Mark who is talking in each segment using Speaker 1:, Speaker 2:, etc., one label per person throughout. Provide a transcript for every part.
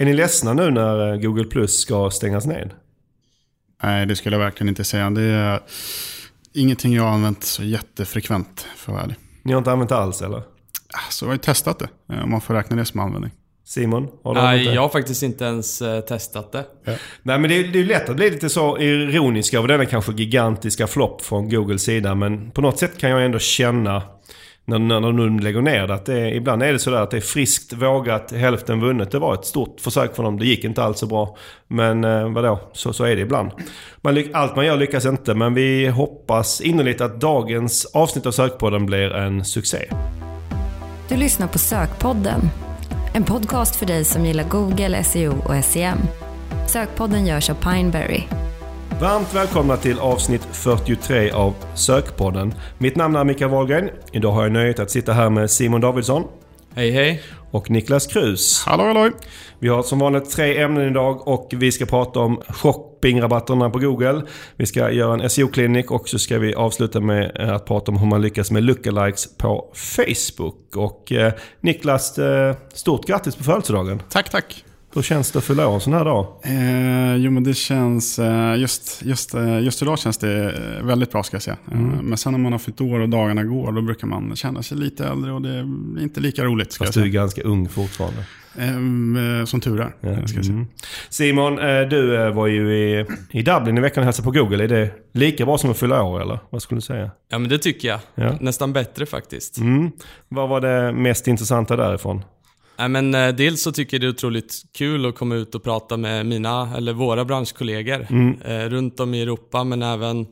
Speaker 1: Är ni ledsna nu när eh, Google Plus ska stängas ned?
Speaker 2: Nej, det skulle jag verkligen inte säga. Det är ingenting jag har använt så jättefrekvent, för att vara ärlig.
Speaker 1: Ni har inte använt det alls eller?
Speaker 2: Så jag har ju testat det, eh, om man får räkna det som användning.
Speaker 1: Simon? Har du
Speaker 3: Nej,
Speaker 1: använt det?
Speaker 3: jag har faktiskt inte ens eh, testat det.
Speaker 1: Nej men det är, det är lätt att bli lite så ironisk över denna kanske gigantiska flopp från Googles sida. Men på något sätt kan jag ändå känna när, när de nu lägger ner det. Att det är, ibland är det sådär att det är friskt vågat, hälften vunnet. Det var ett stort försök för dem. Det gick inte alls så bra. Men eh, vadå, så, så är det ibland. Man, allt man gör lyckas inte. Men vi hoppas innerligt att dagens avsnitt av Sökpodden blir en succé.
Speaker 4: Du lyssnar på Sökpodden. En podcast för dig som gillar Google, SEO och SEM. Sökpodden görs av Pineberry.
Speaker 1: Varmt välkomna till avsnitt 43 av Sökpodden. Mitt namn är Mikael Wahlgren. Idag har jag nöjet att sitta här med Simon Davidsson
Speaker 3: Hej hej.
Speaker 1: och Niklas Krus.
Speaker 2: Hallå, hallå!
Speaker 1: Vi har som vanligt tre ämnen idag och vi ska prata om shoppingrabatterna på Google. Vi ska göra en SEO-klinik och så ska vi avsluta med att prata om hur man lyckas med lookalikes på Facebook. Och eh, Niklas, eh, stort grattis på födelsedagen.
Speaker 2: Tack, tack!
Speaker 1: Hur känns det att fylla år en sån här dag?
Speaker 2: Eh, jo, men det känns... Eh, just, just, eh, just idag känns det eh, väldigt bra, ska jag säga. Eh, Men sen när man har fyllt år och dagarna går, då brukar man känna sig lite äldre och det är inte lika roligt, ska
Speaker 1: Fast
Speaker 2: jag
Speaker 1: du är ganska ung fortfarande.
Speaker 2: Eh, eh, som tur är,
Speaker 1: Ja.
Speaker 2: ska jag säga.
Speaker 1: Mm. Simon, du var ju i, i Dublin i veckan och hälsade på Google. Är det lika bra som att fylla år eller? Vad skulle du säga?
Speaker 3: Ja men det tycker jag.
Speaker 1: Ja.
Speaker 3: Nästan bättre faktiskt.
Speaker 1: Mm. Vad var det mest intressanta därifrån?
Speaker 3: Nej, men, eh, dels så tycker jag det är otroligt kul att komma ut och prata med mina, eller våra branschkollegor eh, runt om i Europa, men även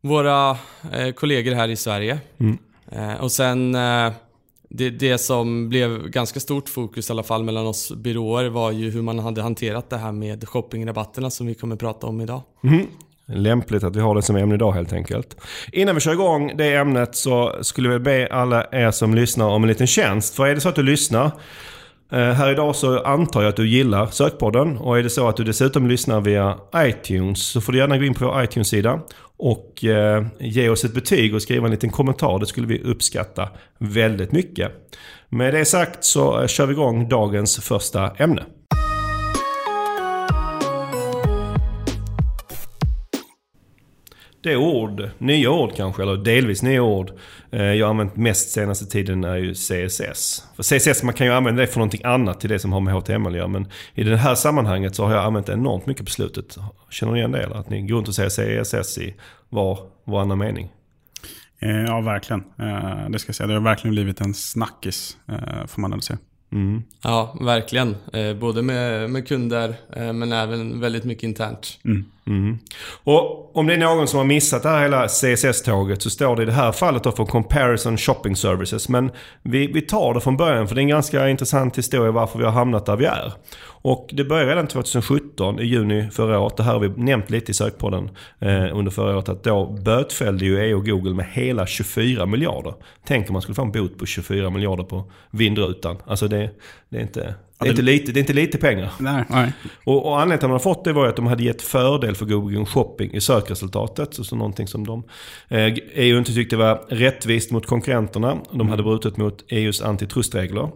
Speaker 3: våra eh, kollegor här i Sverige. Eh, och sen eh, det, det som blev ganska stort fokus i alla fall mellan oss byråer var ju hur man hade hanterat det här med shoppingrabatterna som vi kommer prata om idag.
Speaker 1: Lämpligt att vi har det som ämne idag helt enkelt. Innan vi kör igång det ämnet så skulle vi be alla er som lyssnar om en liten tjänst. För är det så att du lyssnar eh, här idag så antar jag att du gillar Sökpodden. Och är det så att du dessutom lyssnar via iTunes så får du gärna gå in på vår iTunes-sida och eh, ge oss ett betyg och skriva en liten kommentar. Det skulle vi uppskatta väldigt mycket. Med det sagt så eh, kör vi igång dagens första ämne. Det är ord, nya ord kanske, eller delvis nya ord. eh, Jag har använt mest senaste tiden är ju CSS. För CSS, man kan ju använda det för någonting annat till det som har med HTML att göra. Men i det här sammanhanget så har jag använt det enormt mycket på slutet. Känner ni igen det eller? Att ni går runt och säger CSS i var, varannan mening.
Speaker 2: Eh, ja, verkligen. Eh, det ska jag säga. Det har verkligen blivit en snackis, får man ändå säga.
Speaker 3: Ja, verkligen. Både med, med kunder, men även väldigt mycket internt.
Speaker 1: Mm. Mm-hmm. Och om det är någon som har missat det här hela CSS-tåget så står det i det här fallet då för Comparison Shopping Services. Men vi, vi tar det från början för det är en ganska intressant historia varför vi har hamnat där vi är. Och det började redan 2017, i juni förra året. Det här har vi nämnt lite i sökpodden eh, under förra året. Att då bötfällde ju EU och Google med hela 24 miljarder. Tänk om man skulle få en bot på 24 miljarder på vindrutan. Alltså det, det, är, inte, det, är, inte lite, det är inte lite pengar.
Speaker 2: Nej, nej.
Speaker 1: Och, och anledningen till att man har fått det var att de hade gett fördel för Google Shopping i sökresultatet. Så, så någonting som de eh, EU inte tyckte var rättvist mot konkurrenterna. De hade brutit mot EUs antitrustregler.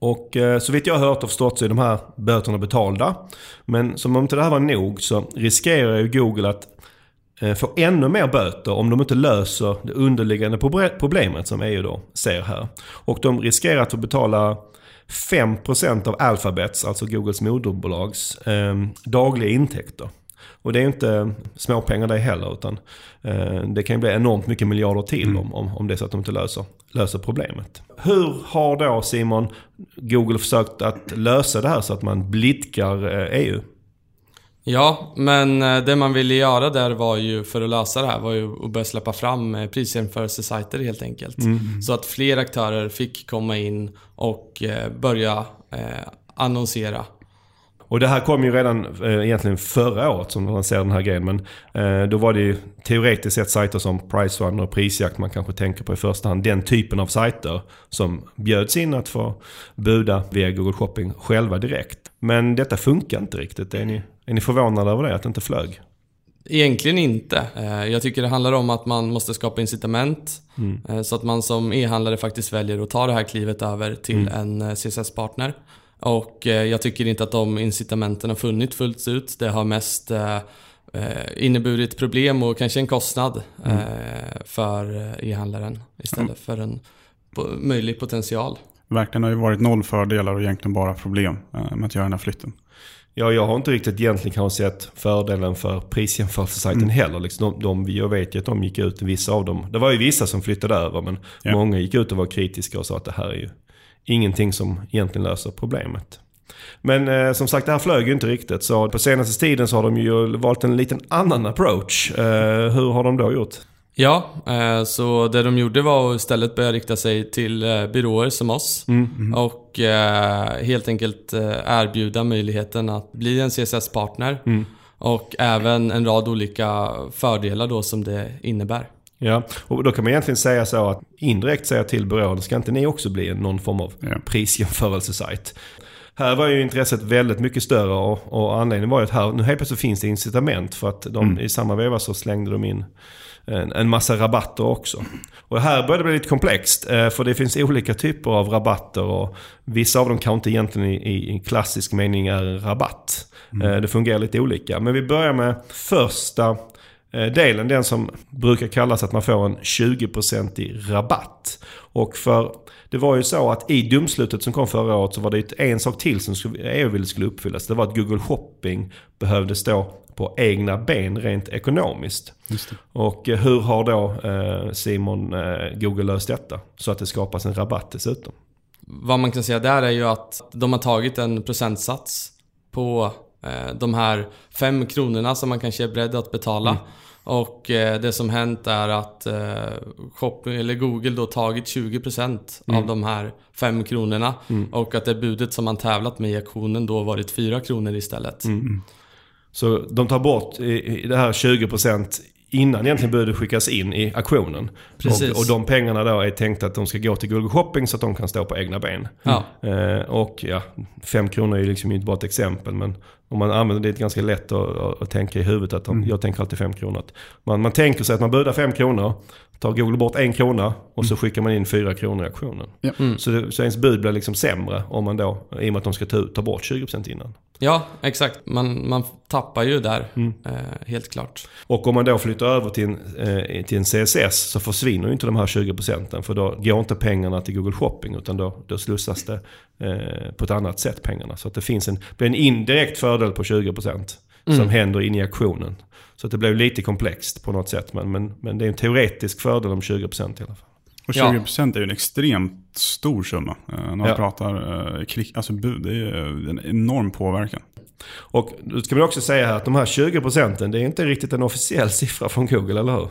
Speaker 1: Och eh, så vitt jag har hört och förstått så är de här böterna betalda. Men som om inte det här var nog så riskerar ju Google att eh, få ännu mer böter om de inte löser det underliggande proble- problemet som EU då ser här. Och de riskerar att få betala 5% av Alphabets, alltså Googles moderbolags, eh, dagliga intäkter. Och det är inte småpengar det heller utan eh, det kan ju bli enormt mycket miljarder till om, om, om det är så att de inte löser, löser problemet. Hur har då Simon Google försökt att lösa det här så att man blidkar eh, EU?
Speaker 3: Ja, men eh, det man ville göra där var ju, för att lösa det här, var ju att börja släppa fram eh, prisjämförelsesajter helt enkelt. Så att fler aktörer fick komma in och eh, börja annonsera.
Speaker 1: Och det här kom ju redan eh, egentligen förra året som man ser den här grejen. Men eh, då var det ju teoretiskt sett sajter som Pricerunner och Prisjakt man kanske tänker på i första hand. Den typen av sajter som bjöds in att få buda via Google Shopping själva direkt. Men detta funkar inte riktigt. Är ni, är ni förvånade över det? Att det inte flög?
Speaker 3: Egentligen inte. Eh, Jag tycker det handlar om att man måste skapa incitament. eh, Så att man som e-handlare faktiskt väljer att ta det här klivet över till en eh, CSS-partner. Och eh, jag tycker inte att de incitamenten har funnit fullt ut. Det har mest eh, eh, inneburit problem och kanske en kostnad mm. för e-handlaren istället mm. för en möjlig potential.
Speaker 2: Verkligen har ju varit noll fördelar och egentligen bara problem med att göra den här flytten.
Speaker 1: Ja, jag har inte riktigt egentligen kanske sett fördelen för prisjämförelsesajten mm. heller. Liksom de, de, jag vet ju att de gick ut, vissa av dem. Det var ju vissa som flyttade över men ja. många gick ut och var kritiska och sa att det här är ju ingenting som egentligen löser problemet. Men eh, som sagt, det här flög ju inte riktigt. Så på senaste tiden så har de ju valt en liten annan approach. Eh, hur har de då gjort?
Speaker 3: Ja, eh, så det de gjorde var att istället börja rikta sig till eh, byråer som oss. Mm, mm. Och eh, helt enkelt erbjuda möjligheten att bli en CSS-partner. Mm. Och även en rad olika fördelar då som det innebär.
Speaker 1: Ja, och då kan man egentligen säga så att indirekt säga till byrån, ska inte ni också bli någon form av ja. prisjämförelsesajt? Här var ju intresset väldigt mycket större och, och anledningen var ju att här, nu helt plötsligt finns det incitament för att de mm. i samma veva så slängde de in en, en massa rabatter också. Och här börjar det bli lite komplext eh, för det finns olika typer av rabatter och vissa av dem kan inte egentligen i, i klassisk mening är en rabatt. Mm. Eh, det fungerar lite olika. Men vi börjar med första delen, den som brukar kallas att man får en 20% i rabatt. Och för det var ju så att i domslutet som kom förra året så var det en sak till som EU ville skulle uppfyllas. Det var att Google Shopping behövde stå på egna ben rent ekonomiskt. Och eh, hur har då eh, Simon Google löst detta? Så att det skapas en rabatt dessutom.
Speaker 3: Vad man kan säga där är ju att de har tagit en procentsats på de här fem kronorna som man kanske är beredd att betala. Mm. Och eh, det som hänt är att eh, shopping, eller Google då tagit 20% mm. av de här 5 kronorna. Mm. Och att det budet som man tävlat med i auktionen då varit 4 kronor istället. Mm.
Speaker 1: Så de tar bort det här 20% innan egentligen budet skickas in i auktionen. Precis. Och, och de pengarna då är tänkta att de ska gå till Google Shopping så att de kan stå på egna ben. Ja. Eh, och ja, 5 kronor är ju liksom inte bara ett exempel men om man använder det ganska lätt att, att, tänka i huvudet att mm. jag tänker alltid 5 kronor. Man, man tänker sig att man budar 5 kronor, tar Google bort en krona och så mm. skickar man in 4 kronor i auktionen. Ja. Mm. Så, det, så ens bud blir liksom sämre om man då, i och med att de ska ta, ta bort 20% innan.
Speaker 3: Ja, exakt. Man, man tappar ju där, mm. eh, helt klart.
Speaker 1: Och om man då flyttar över till en, eh, till en CSS så försvinner ju inte de här 20% för då går inte pengarna till Google Shopping utan då, då slussas det eh, på ett annat sätt pengarna. Så att det finns en, blir en indirekt fördel på 20% mm. som händer in i auktionen. Så att det blir lite komplext på något sätt men, men, men det är en teoretisk fördel om 20% i alla fall.
Speaker 2: Och 20% är ju en extremt stor summa. Eh, när man ja. pratar eh, klick, alltså bud, det är en enorm påverkan.
Speaker 1: Och då ska man också säga här att de här 20 procenten, det är inte riktigt en officiell siffra från Google, eller hur?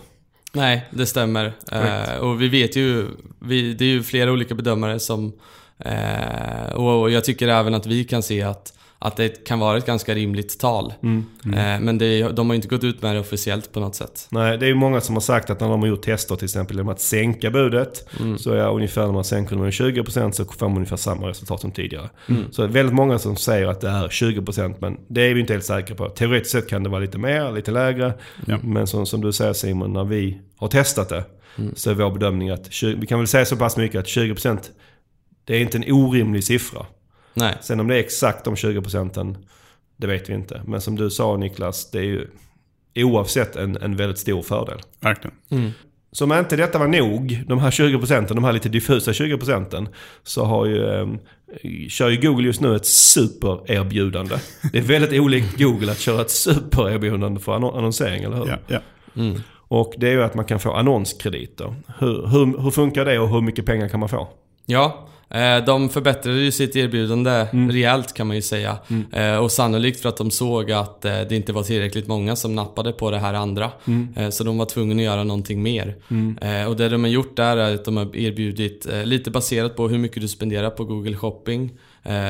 Speaker 3: Nej, det stämmer. Eh, och vi vet ju, vi, det är ju flera olika bedömare som... Eh, och jag tycker även att vi kan se att att det kan vara ett ganska rimligt tal. Mm, mm. Eh, men det, de har inte gått ut med det officiellt på något sätt.
Speaker 1: Nej, det är ju många som har sagt att när de har gjort tester till exempel genom att sänka budet. Mm. Så är ungefär när man sänker med 20% så får man ungefär samma resultat som tidigare. Mm. Så väldigt många som säger att det är 20% men det är vi inte helt säkra på. Teoretiskt sett kan det vara lite mer, lite lägre. Ja. Men som, som du säger Simon, när vi har testat det mm. så är vår bedömning att 20, vi kan väl säga så pass mycket att 20% det är inte en orimlig siffra.
Speaker 3: Nej.
Speaker 1: Sen om det är exakt de 20 procenten, det vet vi inte. Men som du sa Niklas, det är ju oavsett en, en väldigt stor fördel.
Speaker 2: Verkligen.
Speaker 1: Mm. Så om inte detta var nog, de här 20 procenten, de här lite diffusa 20 procenten, så har ju, eh, kör ju Google just nu ett supererbjudande. Det är väldigt olikt Google att köra ett supererbjudande för annonsering, eller hur?
Speaker 2: Ja, ja.
Speaker 1: Mm. Och det är ju att man kan få annonskrediter. Hur, hur, hur funkar det och hur mycket pengar kan man få?
Speaker 3: Ja, de förbättrade ju sitt erbjudande mm. rejält kan man ju säga. Mm. Eh, och sannolikt för att de såg att eh, det inte var tillräckligt många som nappade på det här andra. Mm. Så de var tvungna att göra någonting mer. Mm. Och det de har gjort där är att de har erbjudit, lite baserat på hur mycket du spenderar på Google Shopping,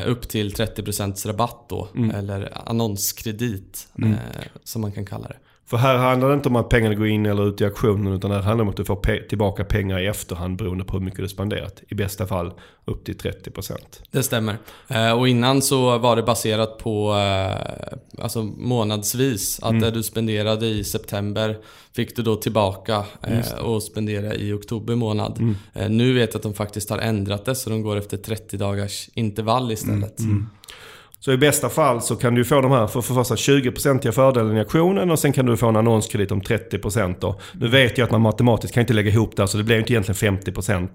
Speaker 3: upp till 30% rabatt då. Mm. Eller annonskredit, mm. som man kan kalla det.
Speaker 1: För här handlar det inte om att pengarna går in eller ut i auktionen utan det handlar om att du får pe tillbaka pengar i efterhand beroende på hur mycket du spenderat. I bästa fall upp till 30%.
Speaker 3: Det stämmer. Eh, och innan så var det baserat på eh, alltså månadsvis. Att mm. det du spenderade i september fick du då tillbaka eh, och spendera i oktober månad. Mm. Nu vet jag att de faktiskt har ändrat det så de går efter 30 dagars intervall istället. Mm.
Speaker 1: Så i bästa fall så kan du få de här för, för första 20% fördelen i auktionen och sen kan du få en annonskredit om 30% då. Nu vet jag att man matematiskt kan inte lägga ihop det så det blir inte egentligen 50%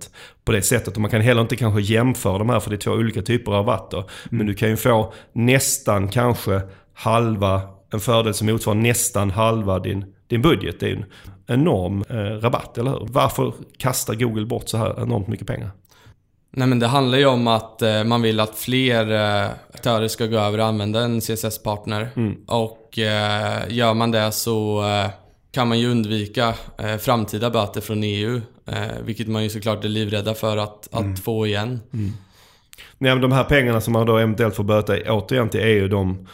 Speaker 1: på det sättet. Och man kan heller inte kanske jämföra de här för det är två olika typer av rabatter. Mm. Men du kan ju få nästan kanske halva, en fördel som motsvarar nästan halva din, din budget. Det är en enorm eh, rabatt, eller hur? Varför kastar Google bort så här enormt mycket pengar?
Speaker 3: Nej men det handlar ju om att eh, man vill att fler eh, aktörer ska gå över och använda en CSS-partner. Mm. Och eh, gör man det så eh, kan man ju undvika eh, framtida böter från EU. Eh, vilket man ju såklart är livrädda för att, mm. att få igen. Mm.
Speaker 1: Nej, men de här pengarna som man då eventuellt får böta återigen till EU, de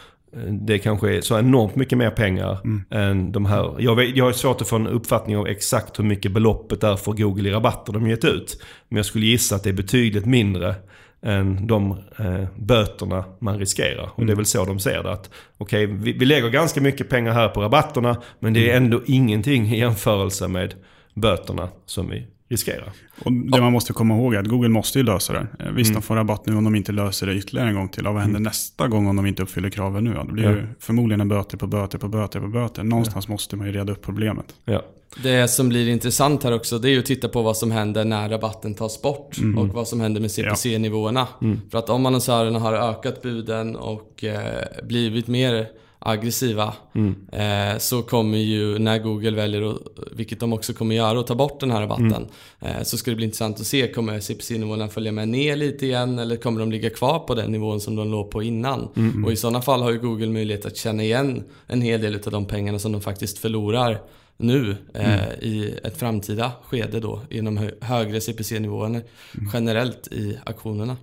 Speaker 1: det kanske är så enormt mycket mer pengar mm. än de här. Jag, vet, jag har svårt att få en uppfattning av exakt hur mycket beloppet är för Google i rabatter de gett ut. Men jag skulle gissa att det är betydligt mindre än de eh, böterna man riskerar. Och mm. det är mm. väl så de ser det. Att, okay, vi, vi lägger ganska mycket pengar här på rabatterna men det är mm. ändå ingenting i jämförelse med böterna som vi riskera.
Speaker 2: Och det man måste komma ihåg är att Google måste ju lösa det. Eh, visst, mm. de får rabatt nu om de inte löser det ytterligare en gång till. Och vad händer mm. nästa gång om de inte uppfyller kraven nu? Det blir ja. ju förmodligen en böter på böter på böter på böter. Någonstans ja. måste man ju reda upp problemet.
Speaker 3: Ja. Det som blir intressant här också, det är ju att titta på vad som händer när rabatten tas bort. Mm. Och vad som händer med CPC-nivåerna. Mm. För att om annonsörerna har ökat buden och eh, blivit mer aggressiva. Mm. Eh, så kommer ju, när Google väljer, att, vilket de också kommer göra, att ta bort den här rabatten. Mm. Eh, så ska det bli intressant att se, kommer CPC-nivåerna följa med ner lite igen eller kommer de ligga kvar på den nivån som de låg på innan? Mm. Och i sådana fall har ju Google möjlighet att känna igen en hel del av de pengarna som de faktiskt förlorar nu eh, mm. i ett framtida skede då genom högre CPC-nivåer mm. generellt i auktionerna.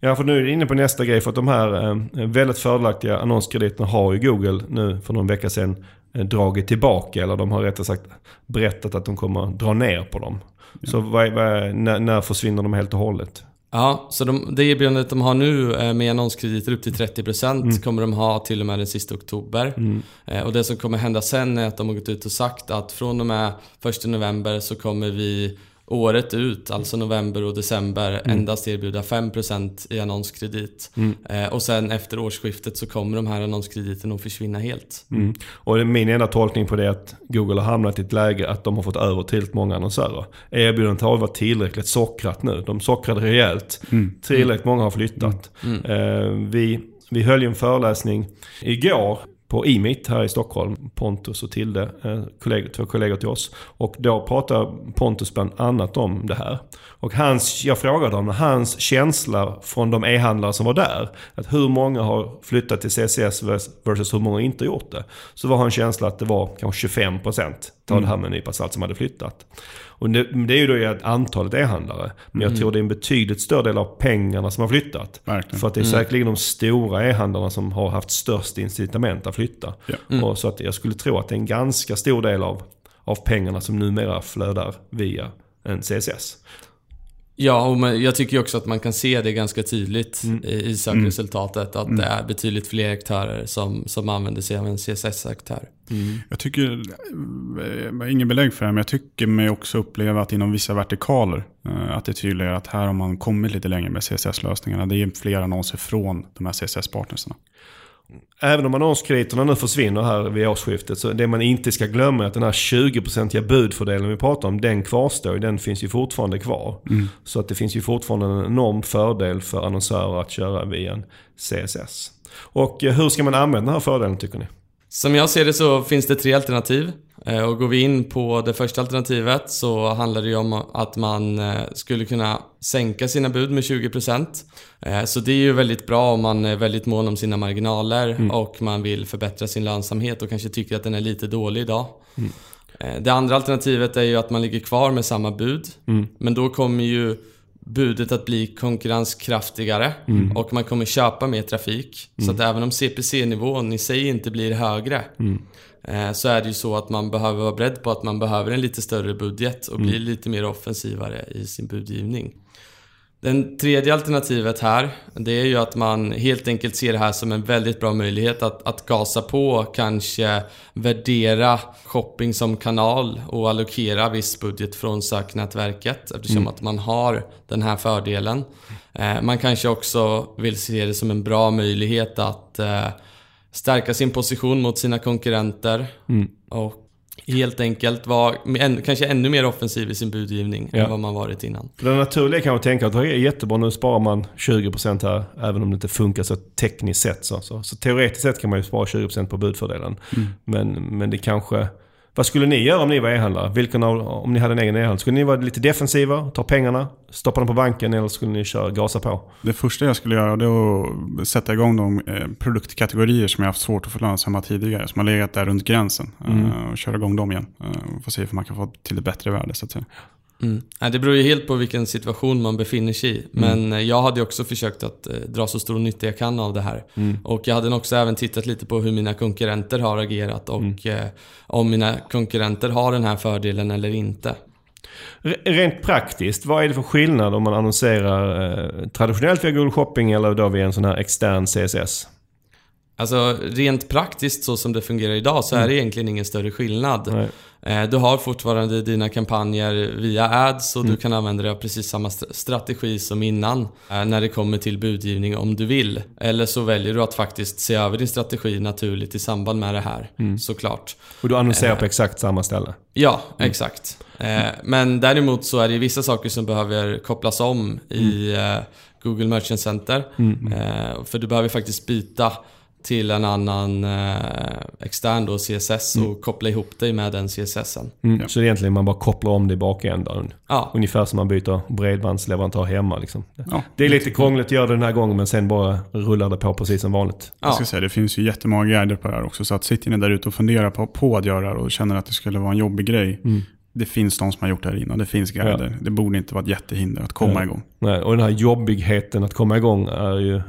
Speaker 1: Ja, för nu är du inne på nästa grej. För att de här eh, väldigt fördelaktiga annonskrediterna har ju Google nu för någon vecka sedan eh, dragit tillbaka. Eller de har rättare sagt berättat att de kommer dra ner på dem. Ja. Så vad, vad, när, när försvinner de helt och hållet?
Speaker 3: Ja, så de, det erbjudandet de har nu eh, med annonskrediter upp till 30% mm. kommer de ha till och med den sista oktober. Mm. Och det som kommer hända sen är att de har gått ut och sagt att från och med 1 november så kommer vi året ut, alltså november och december, mm. endast erbjuda 5% i annonskredit. Mm. Eh, och sen efter årsskiftet så kommer de här annonskrediterna att försvinna helt.
Speaker 1: Mm. Och min enda tolkning på det är att Google har hamnat i ett läge att de har fått över tillräckligt många annonsörer. Erbjudandet har varit tillräckligt sockrat nu. De sockrade rejält. Mm. Tillräckligt många har flyttat. Mm. Eh, vi, vi höll ju en föreläsning igår på E-meet här i Stockholm. Pontus och Tilde, eh, kollegor, två kollegor till oss. Och då pratar Pontus bland annat om det här. Och hans, jag frågade om hans känsla från de e-handlare som var där. Att hur många har flyttat till CCS versus hur många inte gjort det. Så var hans känsla att det var kanske 25% ta mm. det här med en nypa salt som hade flyttat. Och det, det är ju då antalet e-handlare. Men jag mm. tror det är en betydligt större del av pengarna som har flyttat. Verkligen. För att det är mm. säkerligen de stora e-handlarna som har haft störst incitament att flytta. Ja. Mm. Och så att jag skulle tro att det är en ganska stor del av, av pengarna som numera flödar via en CSS.
Speaker 3: Ja, och jag tycker också att man kan se det ganska tydligt mm. i sökresultatet. Att mm. det är betydligt fler aktörer som, som använder sig av en CSS-aktör.
Speaker 2: Mm. Jag tycker, har ingen belägg för det, men jag tycker mig också uppleva att inom vissa vertikaler, eh, att det är tydligare att här har man kommit lite längre med CSS-lösningarna. Det är fler annonser från de här CSS-partnerserna.
Speaker 1: Även om annonskrediterna nu försvinner här vid årsskiftet så det man inte ska glömma är att den här 20-procentiga budfördelen vi pratar om, den kvarstår Den finns ju fortfarande kvar. Mm. Så att det finns ju fortfarande en enorm fördel för annonsörer att köra via en CSS. Och eh, hur ska man använda den här fördelen tycker ni?
Speaker 3: Som jag ser det så finns det tre alternativ. Eh, och går vi in på det första alternativet så handlar det ju om att man eh, skulle kunna sänka sina bud med 20%. Eh, så det är ju väldigt bra om man är väldigt mån om sina marginaler mm. och man vill förbättra sin lönsamhet och kanske tycker att den är lite dålig idag. Mm. Det andra alternativet är ju att man ligger kvar med samma bud. Mm. Men då kommer ju budet att bli konkurrenskraftigare och man kommer köpa mer trafik. Så att även om CPC-nivån i sig inte blir högre eh, så är det ju så att man behöver vara beredd på att man behöver en lite större budget och bli lite mer offensivare i sin budgivning. Den tredje alternativet här, det är ju att man helt enkelt ser det här som en väldigt bra möjlighet att, att gasa på, kanske värdera shopping som kanal och allokera viss budget från söknätverket eftersom att man har den här fördelen. Eh, man kanske också vill se det som en bra möjlighet att eh, stärka sin position mot sina konkurrenter och helt enkelt vara än, kanske ännu mer offensiv i sin budgivning
Speaker 1: Ja.
Speaker 3: än vad man varit innan.
Speaker 1: För det naturliga kan man tänka att det är jättebra, nu sparar man 20% här, även om det inte funkar så tekniskt sett. Så, så, så teoretiskt sett kan man ju spara 20% på budfördelen. Men, men det kanske... Vad skulle ni göra om ni var e-handlare? Vilken av, om ni hade en egen e-handel? Skulle ni vara lite defensiva, ta pengarna, stoppa dem på banken eller skulle ni köra, gasa på?
Speaker 2: Det första jag skulle göra det är att sätta igång de eh, produktkategorier som jag haft svårt att få lönsamma tidigare. Som har legat där runt gränsen. eh, Och köra igång dem igen. Eh, Och få se om man kan få till ett bättre värde så att säga.
Speaker 3: Mm. Det beror ju helt på vilken situation man befinner sig i. Men eh, jag hade också försökt att eh, dra så stor nytta jag kan av det här. Och jag hade också även tittat lite på hur mina konkurrenter har agerat och eh, om mina konkurrenter har den här fördelen eller inte.
Speaker 1: Rent praktiskt, vad är det för skillnad om man annonserar eh, traditionellt via Google Shopping eller då via en sån här extern CSS?
Speaker 3: Alltså rent praktiskt så som det fungerar idag så är det egentligen ingen större skillnad.
Speaker 1: Nej.
Speaker 3: Eh, Du har fortfarande dina kampanjer via ads och du kan använda dig av precis samma st- strategi som innan eh, när det kommer till budgivning om du vill. Eller så väljer du att faktiskt se över din strategi naturligt i samband med det här, såklart.
Speaker 1: Och du annonserar på exakt samma ställe?
Speaker 3: Ja, exakt. Eh, Men däremot så är det vissa saker som behöver kopplas om i eh, Google Merchant Center. Eh, För du behöver faktiskt byta till en annan eh, extern då CSS och koppla ihop dig med den CSSen.
Speaker 1: Mm. Så egentligen man bara kopplar om det i bakändan?
Speaker 3: Ja,
Speaker 1: Ungefär som man byter bredbandsleverantör hemma liksom.
Speaker 2: Ja.
Speaker 1: Det är lite krångligt att göra det den här gången men sen bara rullar det på precis som vanligt.
Speaker 2: Jag
Speaker 3: ja.
Speaker 2: ska säga, det finns ju jättemånga guider på det här också. Så att sitter ni där ute och funderar på, på att göra det och känner att det skulle vara en jobbig grej. Det finns de som har gjort det här innan. Det finns guider. Det borde inte vara ett jättehinder att komma
Speaker 1: Ja.
Speaker 2: igång.
Speaker 1: Nej, och den här jobbigheten att komma igång är ju,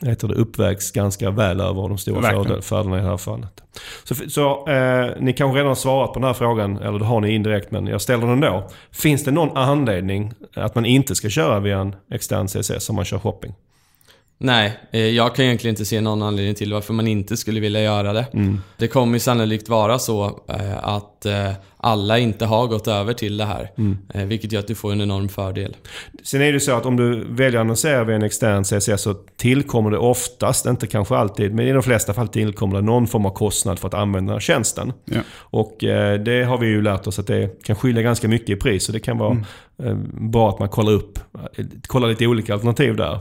Speaker 1: heter det, uppvägs ganska väl över de stora fördelarna i det här fallet. Så, så eh, ni kanske redan har svarat på den här frågan, eller det har ni indirekt, men jag ställer den ändå. Finns det någon anledning att man inte ska köra via en extern CSS om man kör shopping?
Speaker 3: Nej, eh, jag kan egentligen inte se någon anledning till varför man inte skulle vilja göra det. Det kommer ju sannolikt vara så eh, att eh, alla inte har gått över till det här. Eh, Vilket gör att du får en enorm fördel.
Speaker 1: Sen är det så att om du väljer att annonsera via en extern CSS så tillkommer det oftast, inte kanske alltid, men i de flesta fall tillkommer det någon form av kostnad för att använda tjänsten.
Speaker 2: Ja.
Speaker 1: Och eh, det har vi ju lärt oss att det kan skilja ganska mycket i pris. Så det kan vara eh, bra att man kollar upp, kollar lite olika alternativ där.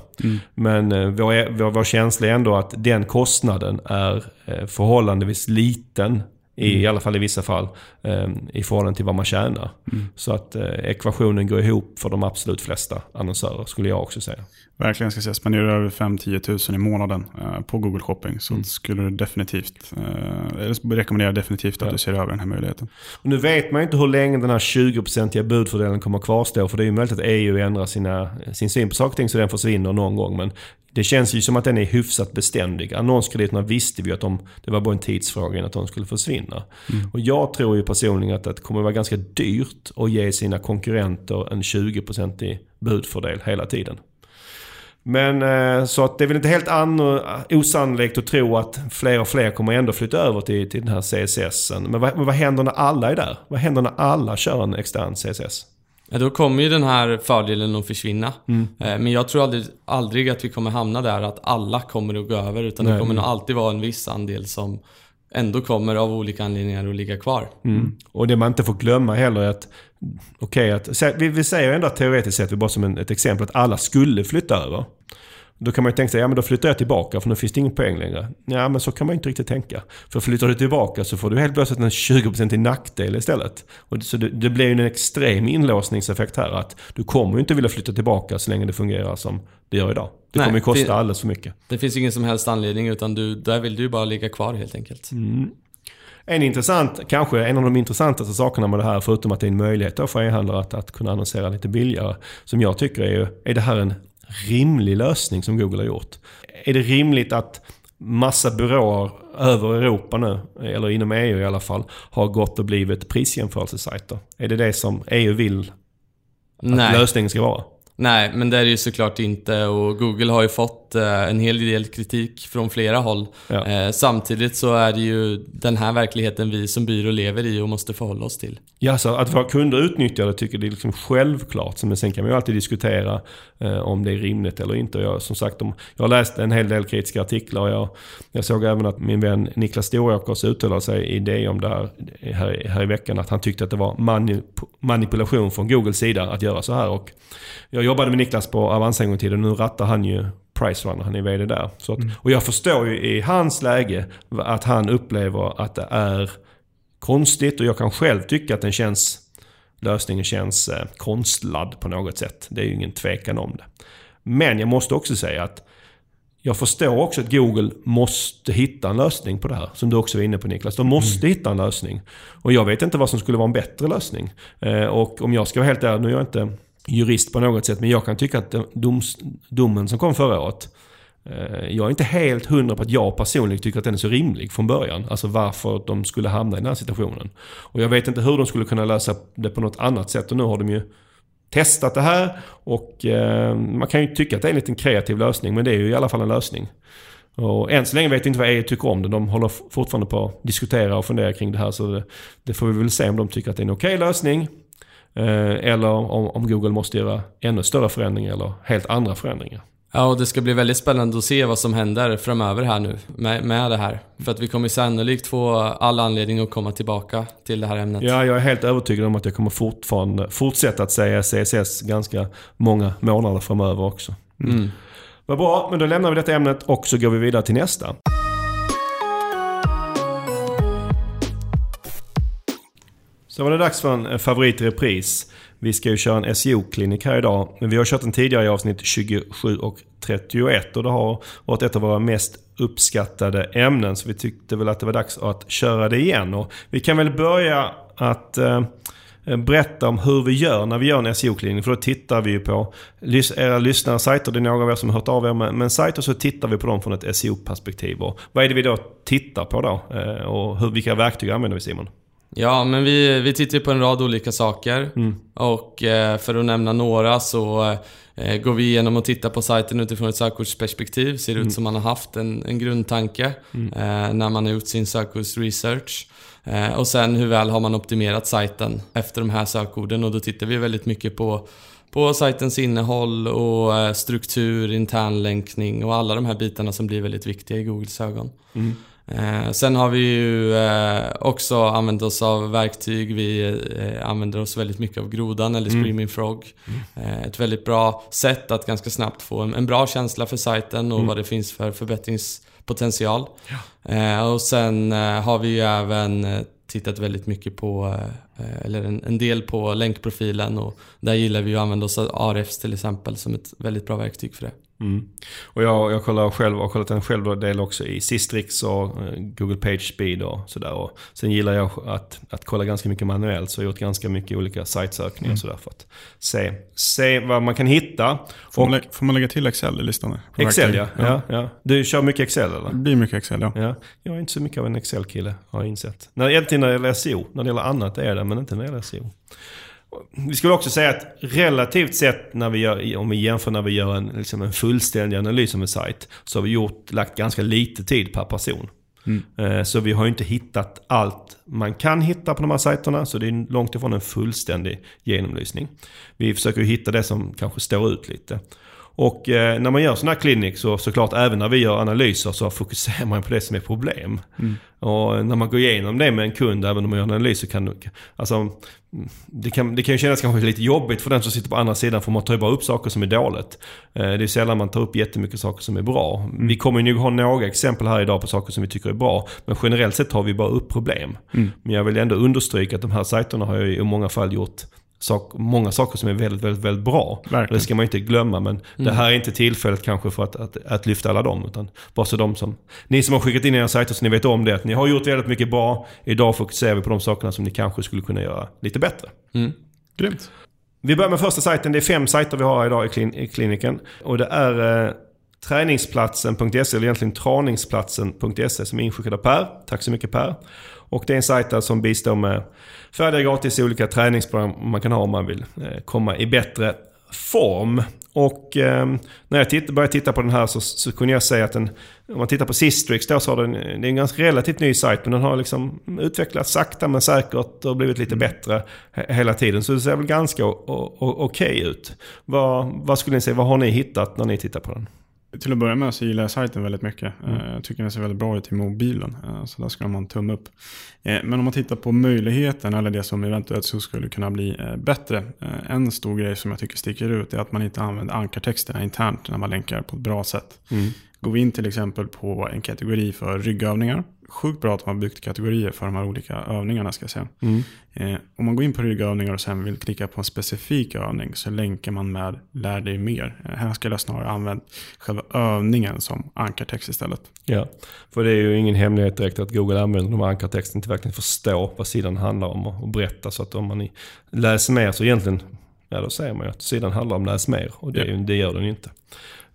Speaker 1: Men eh, vår, vår, vår känsla är ändå att den kostnaden är förhållandevis liten. I, I alla fall i vissa fall. Eh, I förhållande till vad man tjänar. Så att eh, ekvationen går ihop för de absolut flesta annonsörer skulle jag också säga.
Speaker 2: Verkligen ska säga, spenderar du över 5-10 tusen i månaden eh, på Google Shopping så skulle du definitivt, eh, rekommenderar definitivt att du ser över den här möjligheten.
Speaker 1: Och nu vet man ju inte hur länge den här 20-procentiga budfördelen kommer att kvarstå. För det är ju möjligt att EU ändrar sina, sin syn på saker och ting så den försvinner någon gång. Men det känns ju som att den är hyfsat beständig. Annonskrediterna visste vi att de, det var bara en tidsfråga innan att de skulle försvinna. Och jag tror ju personligen att det kommer att vara ganska dyrt att ge sina konkurrenter en 20-procentig budfördel hela tiden. Men eh, så att det är väl inte helt an- osannolikt att tro att fler och fler kommer ändå flytta över till, till den här CSSen. Men vad, vad händer när alla är där? Vad händer när alla kör en extern CSS?
Speaker 3: Ja, då kommer ju den här fördelen att försvinna. Eh, Men jag tror aldrig, aldrig att vi kommer hamna där att alla kommer att gå över. Utan det
Speaker 1: Nej.
Speaker 3: kommer nog alltid vara en viss andel som ändå kommer av olika anledningar att ligga kvar.
Speaker 1: Mm. Och det man inte får glömma heller är att, okej, okay, vi, vi säger ändå teoretiskt sett, vi bara som en, ett exempel, att alla skulle flytta över. Då kan man ju tänka sig, ja men då flyttar jag tillbaka för nu finns det ingen poäng längre. Ja men så kan man ju inte riktigt tänka. För flyttar du tillbaka så får du helt plötsligt en 20% i nackdel istället. Och så det, det blir ju en extrem inlåsningseffekt här. Att du kommer ju inte vilja flytta tillbaka så länge det fungerar som det gör idag. Det
Speaker 3: Nej,
Speaker 1: kommer ju kosta
Speaker 3: det-
Speaker 1: alldeles för mycket.
Speaker 3: Det finns ingen som helst anledning utan du, där vill du ju bara ligga kvar helt enkelt.
Speaker 1: En intressant, kanske en av de intressantaste sakerna med det här, förutom att det är en möjlighet för e-handlare att, att kunna annonsera lite billigare, som jag tycker är, är det här en rimlig lösning som Google har gjort? Är det rimligt att massa byråer över Europa nu, eller inom EU i alla fall, har gått och blivit prisjämförelsesajter? Är det det som EU vill att
Speaker 3: Nej.
Speaker 1: lösningen ska vara?
Speaker 3: Nej, men det är det ju såklart inte. Och Google har ju fått eh, en hel del kritik från flera håll.
Speaker 1: Ja.
Speaker 3: Eh, samtidigt så är det ju den här verkligheten vi som byrå lever i och måste förhålla oss till.
Speaker 1: Ja, så att våra kunder utnyttjar det tycker det är liksom självklart. Men sen kan man ju alltid diskutera eh, om det är rimligt eller inte. Jag, som sagt, jag har läst en hel del kritiska artiklar. och Jag, jag såg även att min vän Niklas Storåkers uttalade sig i det om det här, här, här i veckan. Att han tyckte att det var manip manipulation från Googles sida att göra så här. Och jag jobbade med Niklas på Avanza en gång i tiden nu rattar han ju Pricerunner, han är VD där. Så att, Och jag förstår ju i hans läge att han upplever att det är konstigt och jag kan själv tycka att den känns, lösningen känns eh, konstlad på något sätt. Det är ju ingen tvekan om det. Men jag måste också säga att jag förstår också att Google måste hitta en lösning på det här. Som du också var inne på Niklas. De måste hitta en lösning. Och jag vet inte vad som skulle vara en bättre lösning. Eh, och om jag ska vara helt ärlig, nu är jag inte jurist på något sätt, men jag kan tycka att doms, domen som kom förra året eh, jag är inte helt hundra på att jag personligen tycker att den är så rimlig från början. Alltså varför de skulle hamna i den här situationen. Och jag vet inte hur de skulle kunna lösa det på något annat sätt. Och nu har de ju testat det här och eh, man kan ju tycka att det är en liten kreativ lösning. Men det är ju i alla fall en lösning. Och än så länge vet jag inte vad EU tycker om det. De håller fortfarande på att diskutera och fundera kring det här. Så det, det får vi väl se om de tycker att det är en okej lösning. Eh, eller om, om Google måste göra ännu större förändringar eller helt andra förändringar.
Speaker 3: Ja, och det ska bli väldigt spännande att se vad som händer framöver här nu med, med det här. För att vi kommer sannolikt få all anledning att komma tillbaka till det här ämnet.
Speaker 1: Ja, jag är helt övertygad om att jag kommer fortfarande fortsätta att säga CSS ganska många månader framöver också.
Speaker 3: Mm.
Speaker 1: Vad bra, men då lämnar vi detta ämnet och så går vi vidare till nästa. Då var det dags för en eh, favorit i repris. Vi ska ju köra en SEO-klinik här idag. Men vi har kört den tidigare i avsnitt 27 och 31 och det har varit ett av våra mest uppskattade ämnen. Så vi tyckte väl att det var dags att köra det igen. Och vi kan väl börja att eh, eh berätta om hur vi gör när vi gör en SEO-klinik. För då tittar vi ju på era lyssnare, sajter. Det är några av er som har hört av er med, med sajter. Så tittar vi på dem från ett SEO-perspektiv. Och vad är det vi då tittar på då? Eh, och hur, vilka verktyg använder vi Simon?
Speaker 3: Ja, men vi, vi tittar på en rad olika saker.
Speaker 1: Mm.
Speaker 3: Och eh, för att nämna några så eh, går vi igenom och tittar på sajten utifrån ett sökordsperspektiv. Ser ut
Speaker 1: Mm.
Speaker 3: som man har haft en, en grundtanke eh, när man har gjort sin sökordsresearch. Eh, och sen hur väl har man optimerat sajten efter de här sökorden och då tittar vi väldigt mycket på på sajtens innehåll och eh, struktur, internlänkning och alla de här bitarna som blir väldigt viktiga i Googles ögon.
Speaker 1: Mm.
Speaker 3: Eh, sen har vi ju eh, också använt oss av verktyg. Vi eh, använder oss väldigt mycket av grodan eller
Speaker 1: Mm.
Speaker 3: Screaming Frog. Eh, ett väldigt bra sätt att ganska snabbt få en, en bra känsla för sajten och
Speaker 1: Mm.
Speaker 3: vad det finns för förbättringspotential. Eh, och sen eh, har vi ju även eh, tittat väldigt mycket på, eller en, en del på länkprofilen och där gillar vi ju att använda oss av Ahrefs till exempel som ett väldigt bra verktyg för det.
Speaker 1: Mm. Och jag, jag kollar själv, har kollat en själv del också i Sistrix och eh, Google Page Speed och sådär. Och sen gillar jag att, att kolla ganska mycket manuellt. Så jag har gjort ganska mycket olika sajtsökningar och sådär för att se, se vad man kan hitta.
Speaker 2: Får, man,
Speaker 1: Och
Speaker 2: lä- får man lägga till Excel i listan?
Speaker 1: Excel ja.
Speaker 2: verktyg?
Speaker 1: ja. ja. Du kör mycket Excel eller?
Speaker 2: Det blir mycket Excel, ja.
Speaker 1: Ja. Jag är inte så mycket av en Excel-kille har jag insett. När, egentligen när det gäller SEO. När det gäller annat är det, men inte när det gäller SEO. Vi skulle också säga att relativt sett när vi gör, om vi jämför när vi gör en, liksom en fullständig analys av en sajt. Så har vi gjort, lagt ganska lite tid per person. Eh, Så vi har inte hittat allt man kan hitta på de här sajterna. Så det är långt ifrån en fullständig genomlysning. Vi försöker hitta det som kanske står ut lite. Och eh, när man gör sådana här klinik så såklart även när vi gör analyser så fokuserar man på det som är problem. Och när man går igenom det med en kund, även om man gör en analys så kan. Alltså, mm, det kan, det kan ju kännas kanske lite jobbigt för den som sitter på andra sidan för man tar ju bara upp saker som är dåligt. Eh, det är sällan man tar upp jättemycket saker som är bra. Vi kommer ju nog ha några exempel här idag på saker som vi tycker är bra. Men generellt sett tar vi bara upp problem. Men jag vill ändå understryka att de här sajterna har ju i många fall gjort sak, många saker som är väldigt, väldigt, väldigt bra.
Speaker 2: Verkligen.
Speaker 1: Det ska man inte glömma. Men det här är inte tillfället kanske för att, att, att lyfta alla dem. Utan bara så de som... Ni som har skickat in era sajter så ni vet om det. Att ni har gjort väldigt mycket bra. Idag fokuserar vi på de sakerna som ni kanske skulle kunna göra lite bättre.
Speaker 2: Grymt.
Speaker 1: Vi börjar med första sajten. Det är fem sajter vi har idag i, klin i kliniken. Och det är eh, träningsplatsen.se, eller egentligen traningsplatsen.se som är inskickad av Per. Tack så mycket Per. Och det är en sajt som bistår med färdiga gratis olika träningsprogram man kan ha om man vill eh, komma i bättre form. Och eh, när jag titt, började titta på den här så, så kunde jag säga att den, om man tittar på Sistrix då så har den, det är en ganska relativt ny sajt men den har liksom utvecklats sakta men säkert och blivit lite bättre he- hela tiden. Så det ser väl ganska okej ut. Vad, vad skulle ni säga, vad har ni hittat när ni tittar på den?
Speaker 2: Till att börja med så gillar jag sajten väldigt mycket. Eh, Jag tycker den ser väldigt bra ut i mobilen. Eh, Så där skulle man en tumme upp. Eh, Men om man tittar på möjligheten eller det som eventuellt så skulle kunna bli bättre. En stor grej som jag tycker sticker ut är att man inte använder ankartexterna internt när man länkar på ett bra sätt. Går vi in till exempel på en kategori för ryggövningar. Sjukt bra att man har byggt kategorier för de här olika övningarna ska säga. Eh, om man går in på ryggövningar och sen vill klicka på en specifik övning så länkar man med lär dig mer. Eh, här skulle jag snarare använt själva övningen som ankartext istället.
Speaker 1: Ja, för det är ju ingen hemlighet direkt att Google använder de här ankartexten till verkligen förstå vad sidan handlar om och, berätta. Så att om man läser mer så egentligen, ja då säger man ju att sidan handlar om läs mer. Och det, ju- det gör den inte.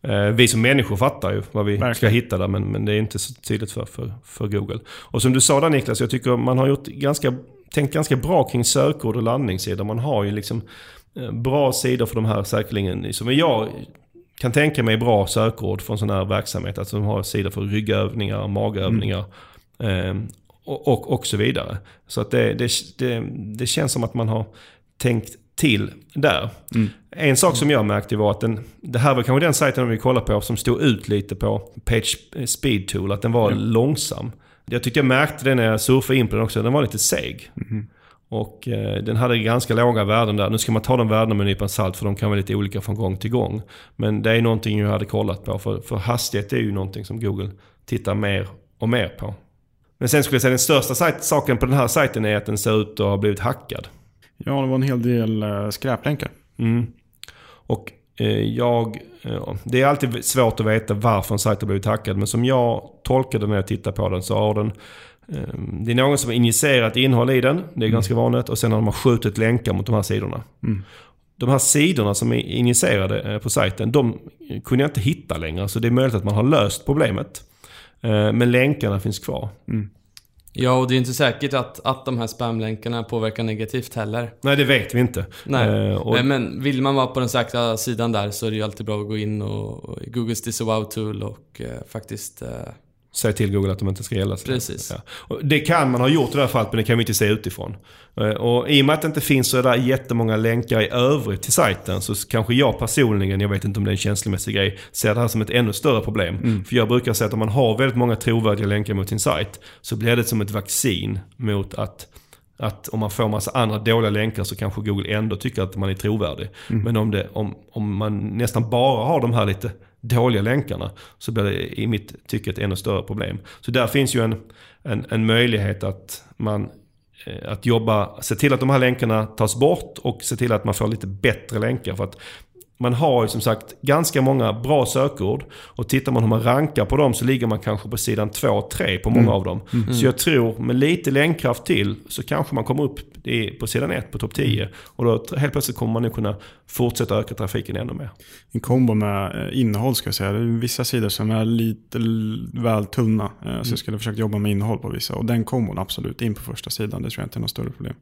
Speaker 1: Eh, vi som människor fattar ju vad vi
Speaker 2: Verkligen.
Speaker 1: ska hitta där men, men det är inte så tydligt för, för, för Google. Och som du sa där Niklas, jag tycker man har gjort ganska, tänkt ganska bra kring sökord och landningssidor. Man har ju liksom eh, bra sidor för de här säkerligen, som jag kan tänka mig bra sökord från sån här verksamhet. Alltså de har sidor för ryggövningar, magövningar eh, och, och, och så vidare. Så att det, det, det, det känns som att man har tänkt till där. En sak som jag märkte var att den, det här var kanske den sajten vi kollade på som stod ut lite på Page Speed Tool, att den var långsam. Jag tyckte jag märkte det när jag surfade in på den också, den var lite seg. Och eh, den hade ganska låga värden där. Nu ska man ta de värdena med en nypa salt för de kan vara lite olika från gång till gång. Men det är någonting jag hade kollat på. För, för hastighet är ju någonting som Google tittar mer och mer på. Men sen skulle jag säga den största sajt, saken på den här sajten är att den ser ut att ha blivit hackad.
Speaker 2: Ja, det var en hel del eh, skräplänkar.
Speaker 1: Mm. Och eh, jag... Eh, det är alltid svårt att veta varför en sajt har blivit hackad. Men som jag tolkade när jag tittade på den så har den... Det är någon som har injicerat innehåll i den. Det är ganska vanligt. Och sen har de skjutit länkar mot de här sidorna. De här sidorna som är injicerade på sajten, de kunde jag inte hitta längre. Så det är möjligt att man har löst problemet. Men länkarna finns kvar.
Speaker 3: Ja, och det är inte säkert att, att de här spamlänkarna påverkar negativt heller.
Speaker 1: Nej, det vet vi inte.
Speaker 3: Nej.
Speaker 1: Eh, och-
Speaker 3: Nej, men vill man vara på den säkra sidan där så är det ju alltid bra att gå in och, och Googles disavow tool och eh, faktiskt... Eh,
Speaker 1: Säg till Google att de inte ska gälla.
Speaker 3: Precis.
Speaker 1: Ja. Det kan man ha gjort i det här fallet, men det kan vi inte se utifrån. Eh, Och i och med att det inte finns så där jättemånga länkar i övrigt till sajten så kanske jag personligen, jag vet inte om det är en känslomässig grej, ser det här som ett ännu större problem. För jag brukar säga att om man har väldigt många trovärdiga länkar mot sin sajt så blir det som ett vaccin mot att att om man får massa andra dåliga länkar så kanske Google ändå tycker att man är trovärdig. Men om, det, om, om man nästan bara har de här lite dåliga länkarna så blir det i mitt tycke ett ännu större problem. Så där finns ju en, en, en möjlighet att man eh, att jobba, se till att de här länkarna tas bort och se till att man får lite bättre länkar. För att man har ju som sagt ganska många bra sökord. Och tittar man hur man rankar på dem så ligger man kanske på sidan 2-3 på många av dem. Så jag tror med lite länkkraft till så kanske man kommer upp på sidan 1 på topp 10. Och då helt plötsligt kommer man nu kunna fortsätta öka trafiken ännu mer.
Speaker 2: En kombo med eh, innehåll ska jag säga. Det är vissa sidor som är lite väl tunna. eh, Så jag skulle försöka jobba med innehåll på vissa. Och den kombon absolut in på första sidan. Det tror jag inte är något större problem.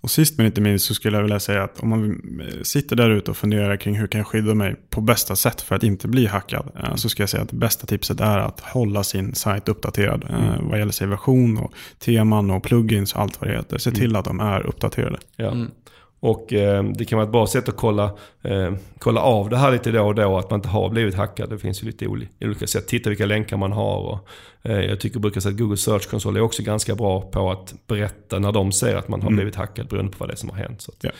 Speaker 2: Och sist men inte minst så skulle jag vilja säga att om man sitter där ute och funderar kring hur kan jag skydda mig på bästa sätt för att inte bli hackad. eh, Så ska jag säga att det bästa tipset är att hålla sin sajt uppdaterad. eh, Vad gäller sig version och teman och plugins och allt vad det heter. Se till att de är uppdaterade.
Speaker 1: Ja. Och eh, det kan vara ett bra sätt att kolla, eh, kolla av det här lite då och då, att man inte har blivit hackad. Det finns ju lite oli- olika sätt. Titta vilka länkar man har. Och, eh, jag tycker brukar säga att Google Search Console är också ganska bra på att berätta när de ser att man har blivit hackad beroende på vad det är som har hänt. Så att,
Speaker 2: Ja.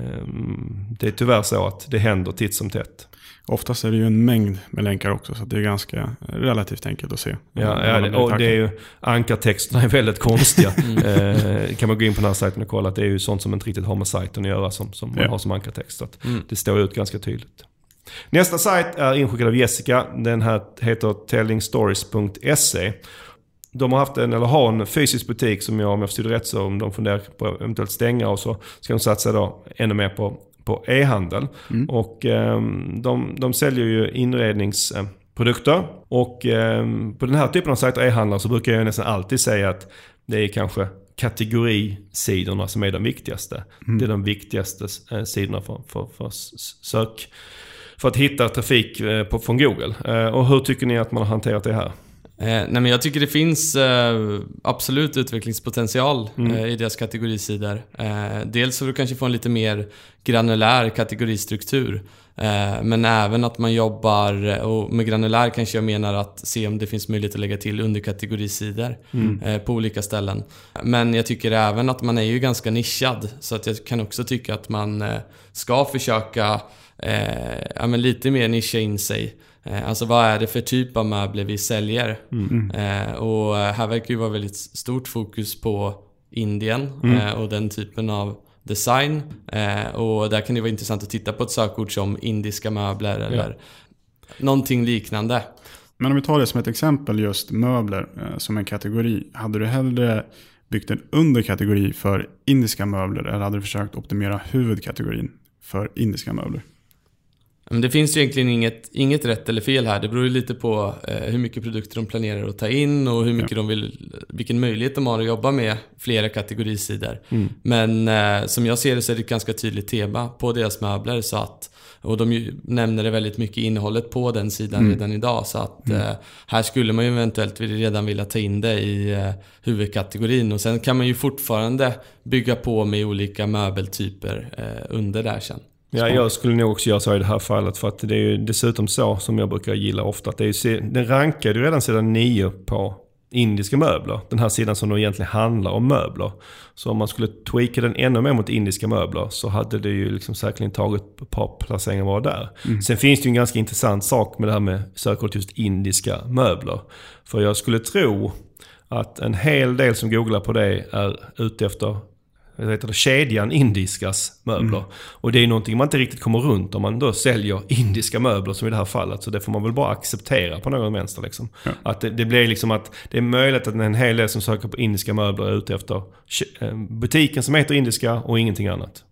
Speaker 1: ehm, det är tyvärr så att det händer titt som tätt.
Speaker 2: Oftast är det ju en mängd med länkar också, så det är ganska relativt enkelt att se.
Speaker 1: Ja, ja och det är ju, ankartexterna är väldigt konstiga. eh, kan man gå in på den här sajten och kolla att det är ju sånt som inte riktigt har med sajten att göra som, som man
Speaker 2: Ja.
Speaker 1: har som ankartext. Så att
Speaker 3: Mm.
Speaker 1: Det står ut ganska tydligt. Nästa sajt är inskickad av Jessica. Den här heter tellingstories.se. De har haft en, eller har en fysisk butik som jag, om jag förstod det rätt, så om de funderar på att eventuellt stänga och så ska de satsa då ännu mer på, på e-handel. Och ehm, de, de säljer ju inredningsprodukter. Och ehm, på den här typen av sajter, e-handlare, så brukar jag nästan alltid säga att det är kanske kategorisidorna som är de viktigaste. Det är de viktigaste eh, sidorna för, för, för sök. För att hitta trafik eh, på, från Google. Eh, Och hur tycker ni att man har hanterat det här?
Speaker 3: Eh, nej men jag tycker det finns eh, absolut utvecklingspotential eh, i deras kategorisidor. Eh, dels så du kanske får en lite mer granulär kategoristruktur. Eh, men även att man jobbar, och med granulär kanske jag menar att se om det finns möjlighet att lägga till underkategorisidor eh, på olika ställen. Men jag tycker även att man är ju ganska nischad. Så att jag kan också tycka att man eh, ska försöka eh, ja, lite mer nischa in sig. Eh, Alltså vad är det för typ av möbler vi säljer? Eh, och eh, här verkar ju vara väldigt stort fokus på Indien eh, och den typen av design. Eh, och där kan det vara intressant att titta på ett sökord som indiska möbler eller någonting liknande.
Speaker 2: Men om vi tar det som ett exempel, just möbler eh, som en kategori. Hade du hellre byggt en underkategori för indiska möbler eller hade du försökt optimera huvudkategorin för indiska möbler?
Speaker 3: Men det finns ju egentligen inget, inget rätt eller fel här. Det beror ju lite på eh, hur mycket produkter de planerar att ta in och hur mycket de vill, vilken möjlighet de har att jobba med flera kategorisidor. Men eh, som jag ser det så är det ett ganska tydligt tema på deras möbler så att och de nämner det väldigt mycket innehållet på den sidan redan idag. Så att eh, här skulle man ju eventuellt redan vilja ta in det i eh, huvudkategorin. Och sen kan man ju fortfarande bygga på med olika möbeltyper eh, under där sen.
Speaker 1: Ja, jag skulle nog också göra så i det här fallet. För att det är ju dessutom så som jag brukar gilla ofta. Att det är ju, den rankade ju redan sedan nio på indiska möbler. Den här sidan som då egentligen handlar om möbler. Så om man skulle tweaka den ännu mer mot indiska möbler så hade det ju liksom säkerligen tagit ett par placeringar var där. Sen finns det ju en ganska intressant sak med det här med sökordet just indiska möbler. För jag skulle tro att en hel del som googlar på det är ute efter vad heter det, kedjan indiskas möbler. Och det är någonting man inte riktigt kommer runt om man då säljer indiska möbler som i det här fallet. Så det får man väl bara acceptera på någon vänster. Liksom. Att det, det blir liksom att det är möjligt att en hel del som söker på indiska möbler är ute efter eh, butiken som heter indiska och ingenting annat.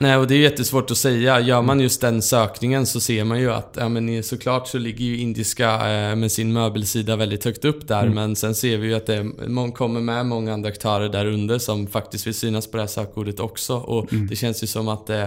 Speaker 3: Nej, och det är jättesvårt att säga. Gör man just den sökningen så ser man ju att, ja men såklart så ligger ju indiska eh, med sin möbelsida väldigt högt upp där. Men sen ser vi ju att det kommer med många andra aktörer där under som faktiskt vill synas på det här sökordet också. Och det känns ju som att det,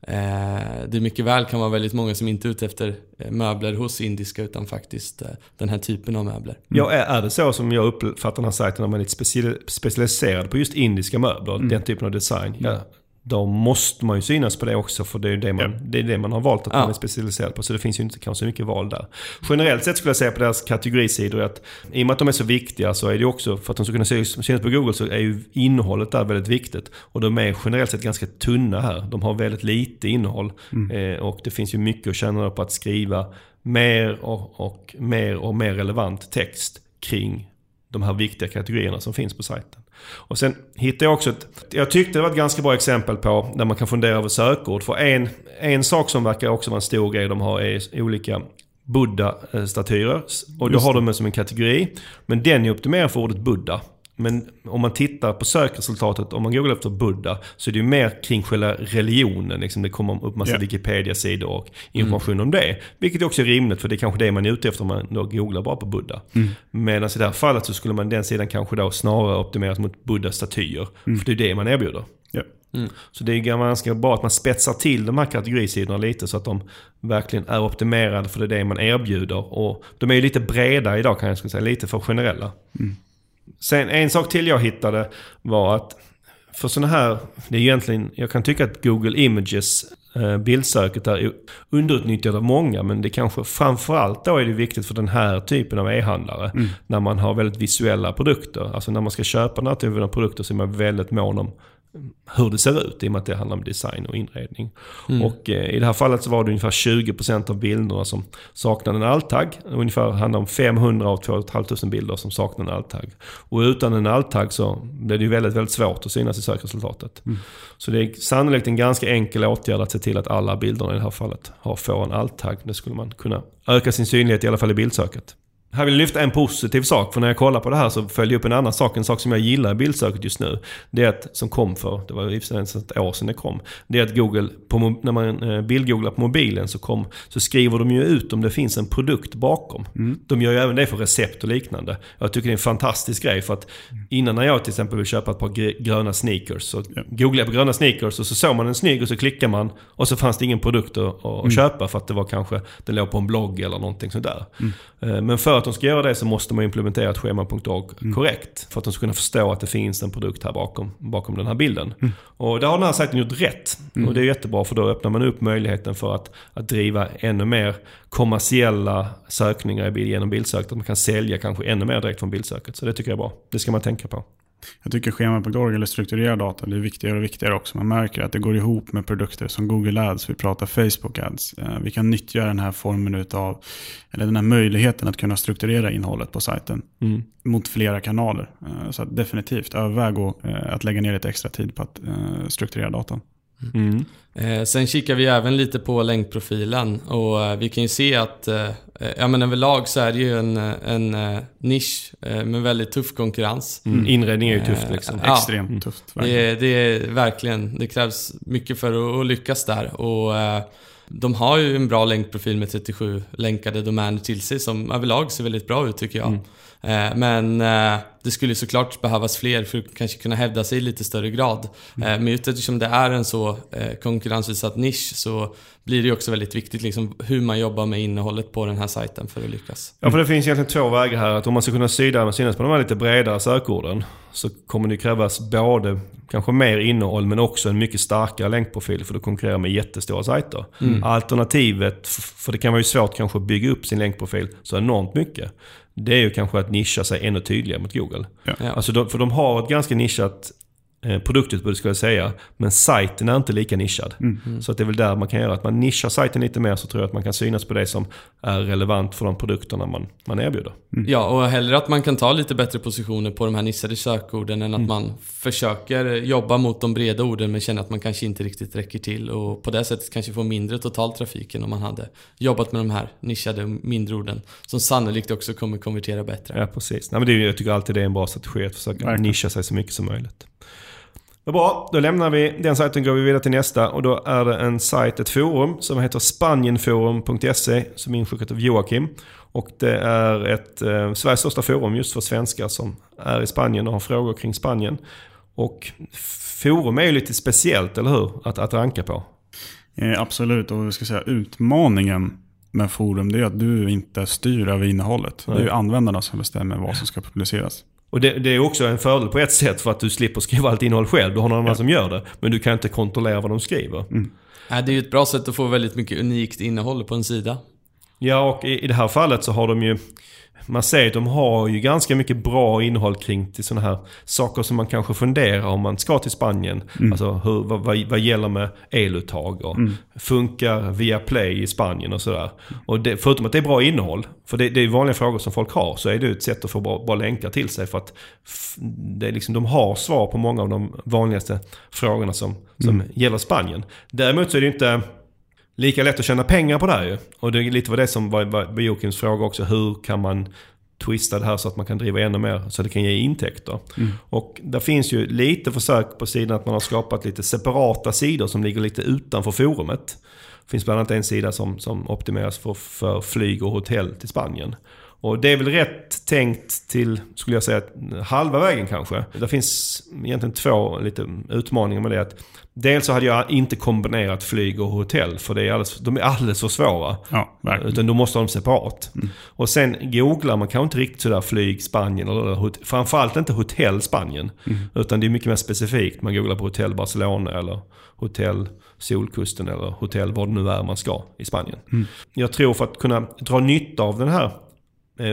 Speaker 3: eh, det mycket väl kan vara väldigt många som inte är ute efter eh, möbler hos indiska utan faktiskt eh, den här typen av möbler.
Speaker 1: Ja, är, det så som jag uppfattar den här sajten, när man är lite speci- specialiserad på just indiska möbler, den typen av design. Ja, då måste man ju synas på det också för det är det man, det är det man har valt att
Speaker 3: Ja.
Speaker 1: man är specialiserad på. Så det finns ju inte kanske mycket val där. Generellt sett skulle jag säga på deras kategorisidor att i och med att de är så viktiga så är det också, för att de ska kunna synas på Google så är ju innehållet där väldigt viktigt. Och de är generellt sett ganska tunna här. De har väldigt lite innehåll. Eh, och det finns ju mycket att tjäna på att skriva mer och, och mer och mer relevant text kring de här viktiga kategorierna som finns på sajten. Och sen hittade jag också ett, jag tyckte det var ett ganska bra exempel på där man kan fundera över sökord. För en, en sak som verkar också vara en stor grej de har är olika Buddha-statyer. Och då har de som en kategori. Men den är optimerad för ordet Buddha. Men om man tittar på sökresultatet, om man googlar efter Buddha, så är det ju mer kring själva religionen. Liksom det kommer upp massa
Speaker 2: Ja.
Speaker 1: Wikipedia-sidor och information om det. Vilket också är rimligt, för det är kanske det man är ute efter om man då googlar bara på Buddha. Medan i det här fallet så skulle man den sidan kanske då snarare optimeras mot Buddha-statyer. För det är det man erbjuder.
Speaker 2: Ja.
Speaker 1: Så det är ganska bra att man spetsar till de här kategorisidorna lite så att de verkligen är optimerade för det det man erbjuder. Och de är ju lite breda idag kan jag säga, lite för generella. Sen en sak till jag hittade var att för sådana här, det är egentligen, jag kan tycka att Google Images eh, bildsöket är underutnyttjat av många men det kanske framförallt då är det viktigt för den här typen av e-handlare. När man har väldigt visuella produkter. Alltså när man ska köpa den här typen av produkter så är man väldigt mån om hur det ser ut i och med att det handlar om design och inredning. Mm. Och eh, i det här fallet så var det ungefär 20% av bilderna som saknade en alt-tagg. Ungefär handlar om 500 av 2 500 bilder som saknade en alt-tagg. Och utan en alt-tagg så blir det ju väldigt, väldigt svårt att synas i sökresultatet. Mm. Så det är sannolikt en ganska enkel åtgärd att se till att alla bilderna i det här fallet har, får en alt-tagg. Det skulle man kunna öka sin synlighet i alla fall i bildsöket. Här vill jag lyfta en positiv sak, för när jag kollar på det här så följer jag upp en annan sak. En sak som jag gillar i bildsöket just nu. Det är att, som kom för, det var i och ett år sedan det kom. Det är att Google, på, när man eh, bildgooglar på mobilen så, kom, så skriver de ju ut om det finns en produkt bakom. Mm. De gör ju även det för recept och liknande. Jag tycker det är en fantastisk grej för att innan när jag till exempel vill köpa ett par gröna sneakers så ja. googlar jag på gröna sneakers och så såg man en snygg och så klickar man och så fanns det ingen produkt att, att mm. köpa för att det var kanske, den låg på en blogg eller någonting sådär. Mm. Eh, men för de ska göra det så måste man implementera ett schema.org mm. korrekt. För att de ska kunna förstå att det finns en produkt här bakom, bakom den här bilden. Mm. Och där har den här sajten gjort rätt. Mm. Och det är jättebra för då öppnar man upp möjligheten för att, att driva ännu mer kommersiella sökningar genom bildsöket. Att man kan sälja kanske ännu mer direkt från bildsöket. Så det tycker jag är bra. Det ska man tänka på.
Speaker 2: Jag tycker schemat.org eller strukturerad data blir viktigare och viktigare också. Man märker att det går ihop med produkter som Google Ads, vi pratar Facebook Ads. Eh, vi kan nyttja den här formen av, eller den här möjligheten att kunna strukturera innehållet på sajten mm. mot flera kanaler. Eh, så definitivt, överväg eh, att lägga ner lite extra tid på att strukturera datan.
Speaker 3: Mm. Eh, sen kikar vi även lite på länkprofilen och eh, vi kan ju se att eh, ja, men överlag så är det ju en, en uh, nisch med väldigt tuff konkurrens.
Speaker 1: Mm. Inredning är ju tufft liksom.
Speaker 2: Extremt ja, tufft.
Speaker 3: Det, det, är verkligen, det krävs mycket för att, att lyckas där. Och de har ju en bra länkprofil med 37 länkade domäner till sig som överlag ser väldigt bra ut tycker jag. Mm. Eh, men eh, det skulle såklart behövas fler för att kanske kunna hävda sig i lite större grad. Mm. Eh, men just eftersom det är en så konkurrensutsatt nisch så blir det också väldigt viktigt liksom hur man jobbar med innehållet på den här sajten för att lyckas.
Speaker 1: Ja, för det finns egentligen två vägar här. Att om man ska kunna synas på de här lite bredare sökorden så kommer det krävas både kanske mer innehåll men också en mycket starkare länkprofil för att konkurrera med jättestora sajter. Mm. Alternativet, för det kan vara ju svårt kanske att bygga upp sin länkprofil så enormt mycket det är ju kanske att nischa sig ännu tydligare mot Google. Ja. Alltså de, för de har ett ganska nischat produktutbud skulle jag säga. Men sajten är inte lika nischad. Mm. mm. Så att det är väl där man kan göra. Att man nischar sajten lite mer så tror jag att man kan synas på det som är relevant för de produkterna man, man erbjuder.
Speaker 3: Mm. Ja, och hellre att man kan ta lite bättre positioner på de här nischade sökorden än att mm. man försöker jobba mot de breda orden men känner att man kanske inte riktigt räcker till. Och på det sättet kanske få mindre total trafik än om man hade jobbat med de här nischade mindre orden. Som sannolikt också kommer konvertera bättre.
Speaker 1: Ja, precis. Nej, men det är, jag tycker alltid det är en bra strategi att försöka Verkligen. nischa sig så mycket som möjligt. Vad bra, då lämnar vi den sajten och går vi vidare till nästa. Och då är det en sajt, ett forum som heter spanienforum.se som är inskickat av Joakim. Och det är ett eh, Sveriges största forum just för svenskar som är i Spanien och har frågor kring Spanien. Och forum är ju lite speciellt, eller hur? Att, att ranka på.
Speaker 2: Eh, absolut, och vi ska säga utmaningen med forum det är att du inte styr över innehållet. Nej. Det är användarna som bestämmer vad som ska publiceras.
Speaker 1: Och det, det, är också en fördel på ett sätt för att du slipper skriva allt innehåll själv. Du har någon annan ja. som gör det. Men du kan inte kontrollera vad de skriver. Mm.
Speaker 3: Ja, det är ju ett bra sätt att få väldigt mycket unikt innehåll på en sida.
Speaker 1: Ja, och i, i det här fallet så har de ju man säger att de har ju ganska mycket bra innehåll kring till sådana här saker som man kanske funderar om man ska till Spanien. Mm. Alltså hur, vad, vad, vad gäller med eluttag och mm. funkar via Play i Spanien och sådär. Och det, förutom att det är bra innehåll, för det, det, är vanliga frågor som folk har, så är det ett sätt att få bra, bra länkar till sig. För att det är liksom, de har svar på många av de vanligaste frågorna som, som mm. gäller Spanien. Däremot så är det inte lika lätt att tjäna pengar på det här ju. Och det är lite vad det som var, var Joakims fråga också. Hur kan man twista det här så att man kan driva ännu mer så det kan ge intäkter. Mm. Och det finns ju lite försök på sidan att man har skapat lite separata sidor som ligger lite utanför forumet. Det finns bland annat en sida som, som optimeras för, för flyg och hotell till Spanien. Och det är väl rätt tänkt till, skulle jag säga, halva vägen kanske. Det finns egentligen två lite utmaningar med det. Att dels så hade jag inte kombinerat flyg och hotell för det är alldeles, de är alldeles för svåra.
Speaker 2: Ja, verkligen.
Speaker 1: Utan då måste ha dem separat. Mm. Och sen googlar man kanske inte riktigt sådär flyg Spanien eller framförallt inte hotell Spanien. Mm. Utan det är mycket mer specifikt. Man googlar på hotell Barcelona eller hotell Solkusten eller hotell vad det nu är man ska i Spanien. Mm. Jag tror för att kunna dra nytta av den här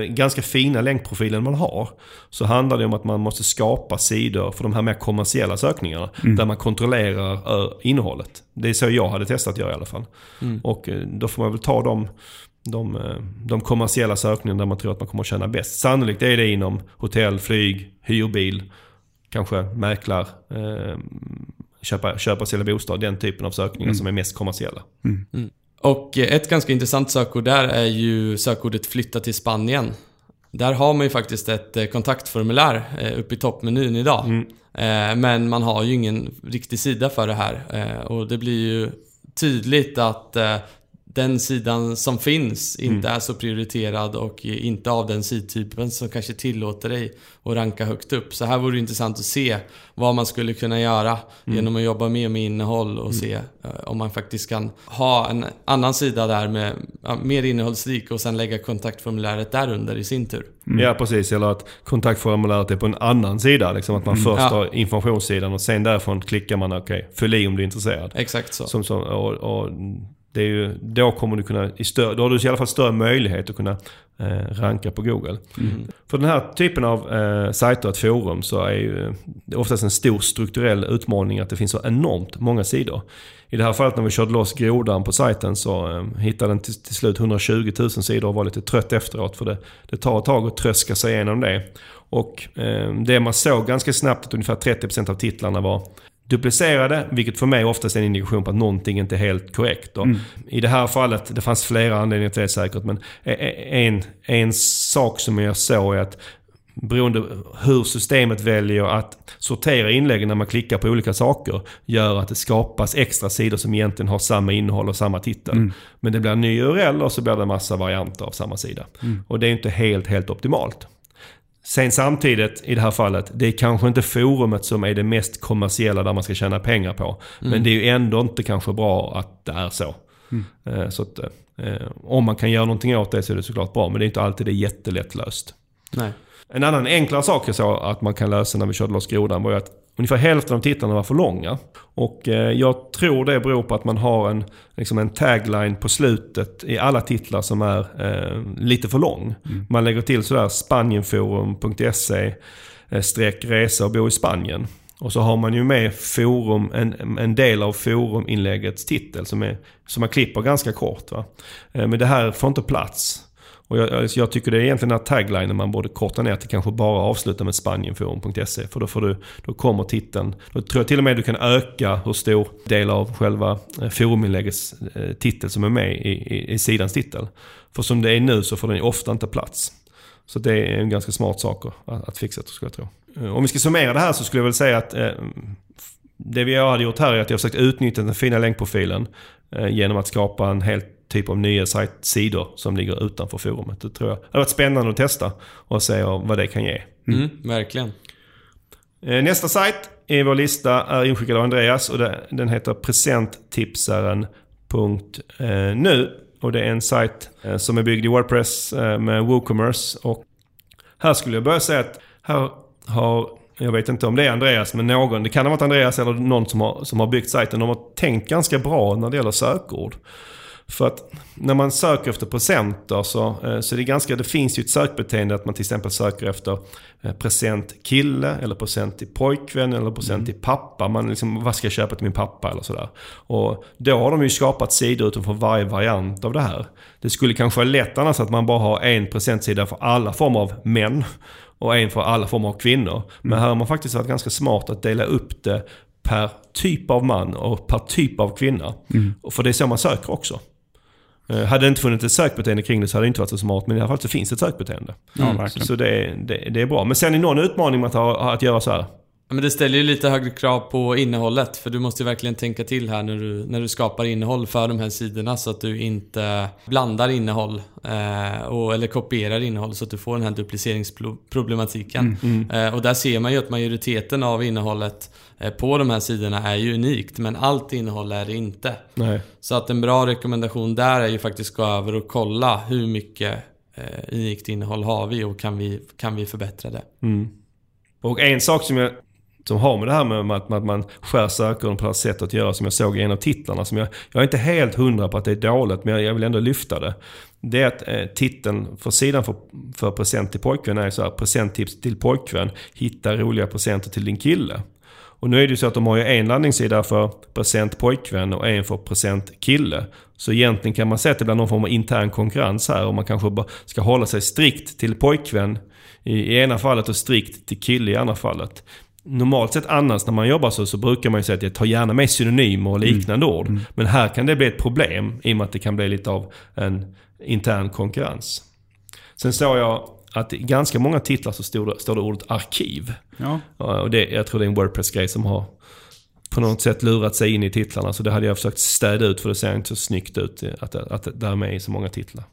Speaker 1: ganska fina länkprofilen man har så handlar det om att man måste skapa sidor för de här mer kommersiella sökningarna där man kontrollerar eh, innehållet. Det är så jag hade testat att göra i alla fall. Och eh, då får man väl ta de, de, eh, de kommersiella sökningarna där man tror att man kommer att tjäna bäst. Sannolikt är det inom hotell, flyg, hyrbil, kanske mäklar, eh, köpa, köpa sälja bostad. Den typen av sökningar som är mest kommersiella.
Speaker 3: Och eh, ett ganska intressant sökord där är ju sökordet flytta till Spanien. Där har man ju faktiskt ett eh, kontaktformulär eh, uppe i toppmenyn idag. Eh, Men man har ju ingen riktig sida för det här. Och det blir ju tydligt att den sidan som finns inte är så prioriterad och inte av den sidtypen som kanske tillåter dig att ranka högt upp. Så här vore det intressant att se vad man skulle kunna göra genom att jobba mer med innehåll och se eh, om man faktiskt kan ha en annan sida där med mer innehållsrik och sen lägga kontaktformuläret där under i sin tur.
Speaker 1: Ja, precis. Eller att kontaktformuläret är på en annan sida. Liksom att man först
Speaker 3: Ja.
Speaker 1: har informationssidan och sen därifrån klickar man okej, fyll i om du är intresserad.
Speaker 3: Exakt så.
Speaker 1: Som, som, och, och det är ju, då kommer du kunna, i större, då har du i alla fall större möjlighet att kunna eh, ranka på Google. För den här typen av eh, sajter, ett forum, så är ju det är oftast en stor strukturell utmaning att det finns så enormt många sidor. I det här fallet när vi körde loss grodan på sajten så eh, hittade den till, till slut 120 000 sidor och var lite trött efteråt för det, det tar ett tag att tröska sig igenom det. Och eh, det man såg ganska snabbt att ungefär 30% av titlarna var duplicerade, vilket för mig oftast är en indikation på att någonting inte är helt korrekt. Och I det här fallet, det fanns flera anledningar till det säkert, men e- e- en, en sak som jag såg är att beroende hur systemet väljer att sortera inläggen när man klickar på olika saker gör att det skapas extra sidor som egentligen har samma innehåll och samma titel. Men det blir en ny URL och så blir det en massa varianter av samma sida. Och det är inte helt, helt optimalt. Sen samtidigt, i det här fallet, det är kanske inte forumet som är det mest kommersiella där man ska tjäna pengar på. Men det är ju ändå inte kanske bra att det är så. Eh, Så att, eh, om man kan göra någonting åt det så är det såklart bra, men det är inte alltid det är jättelätt löst.
Speaker 3: Nej.
Speaker 1: En annan enklare sak jag såg att man kan lösa när vi körde loss grodan var ju att ungefär hälften av titlarna var för långa. Och eh, jag tror det beror på att man har en, liksom en tagline på slutet i alla titlar som är eh, lite för lång. Man lägger till sådär spanienforum.se eh, streck resa och bo i Spanien. Och så har man ju med forum, en, en del av foruminläggets titel som, är, som man klipper ganska kort. Va? Eh, Men det här får inte plats. Och jag, jag- jag tycker det är egentligen den här taglinen man borde korta ner till kanske bara avsluta med spanienforum.se. För då, får du, då kommer titeln. Då tror jag till och med du kan öka hur stor del av själva eh, foruminläggets eh, titel som är med i, i, i sidans titel. För som det är nu så får den ofta inte plats. Så det är en ganska smart sak att, att fixa skulle jag tro. Eh, om vi ska summera det här så skulle jag väl säga att eh, det vi hade gjort här är att jag har försökt utnyttja den fina länkprofilen eh, genom att skapa en helt typ av nya sidor som ligger utanför forumet. Det tror jag det hade varit spännande att testa och se vad det kan ge.
Speaker 3: Mm, verkligen.
Speaker 1: Eh, Nästa sajt i vår lista är inskickad av Andreas och den heter presenttipsaren.nu. Och det är en sajt eh, som är byggd i Wordpress eh, med WooCommerce. Och här skulle jag börja säga att här har, jag vet inte om det är Andreas, men någon, det kan ha varit Andreas eller någon som har, som har byggt sajten. De har tänkt ganska bra när det gäller sökord. För att när man söker efter presenter så, eh, så är det ganska, det finns ju ett sökbeteende att man till exempel söker efter eh, present kille eller present till pojkvän eller present till pappa. Man liksom, vad ska jag köpa till min pappa eller sådär. Och då har de ju skapat sidor utifrån varje variant av det här. Det skulle kanske vara lätt annars att man bara har en presentsida för alla former av män och en för alla former av kvinnor. Men här har man faktiskt varit ganska smart att dela upp det per typ av man och per typ av kvinna. Och För det är så man söker också. Eh, Hade det inte funnits ett sökbeteende kring det så hade det inte varit så smart. Men i alla fall så finns det ett sökbeteende.
Speaker 2: Ja,
Speaker 1: Så,
Speaker 2: verkligen.
Speaker 1: så det, är, det, det är bra. Men sen är någon utmaning med att, ha, att göra så här.
Speaker 3: Men det ställer ju lite högre krav på innehållet för du måste ju verkligen tänka till här när du, när du skapar innehåll för de här sidorna så att du inte blandar innehåll eh, och, eller kopierar innehåll så att du får den här dupliceringsproblematiken. Eh, och där ser man ju att majoriteten av innehållet eh, på de här sidorna är ju unikt men allt innehåll är det inte.
Speaker 1: Nej.
Speaker 3: Så att en bra rekommendation där är ju faktiskt att gå över och kolla hur mycket eh, unikt innehåll har vi och kan vi, kan vi förbättra det?
Speaker 1: Och en sak som jag som har med det här med att, att man skär sökorden på det här sättet att göra som jag såg i en av titlarna. Som jag, jag är inte helt hundra på att det är dåligt men jag vill ändå lyfta det. Det är att eh, titeln för sidan för, för present till pojkvän är så här, presenttips till pojkvän. Hitta roliga presenter till din kille. Och nu är det ju så att de har ju en landningssida för present pojkvän och en för present kille. Så egentligen kan man säga att det blir någon form av intern konkurrens här och man kanske ska hålla sig strikt till pojkvän i ena fallet och strikt till kille i andra fallet. Normalt sett annars när man jobbar så, så brukar man ju säga att jag tar gärna med synonymer och liknande mm. ord. Mm. Men här kan det bli ett problem i och med att det kan bli lite av en intern konkurrens. Sen såg jag att i ganska många titlar så står det, står det ordet arkiv. Ja. Och det, jag tror det är en Wordpress-grej som har på något sätt lurat sig in i titlarna. Så det hade jag försökt städa ut för det ser inte så snyggt ut att, att det är med i så många titlar.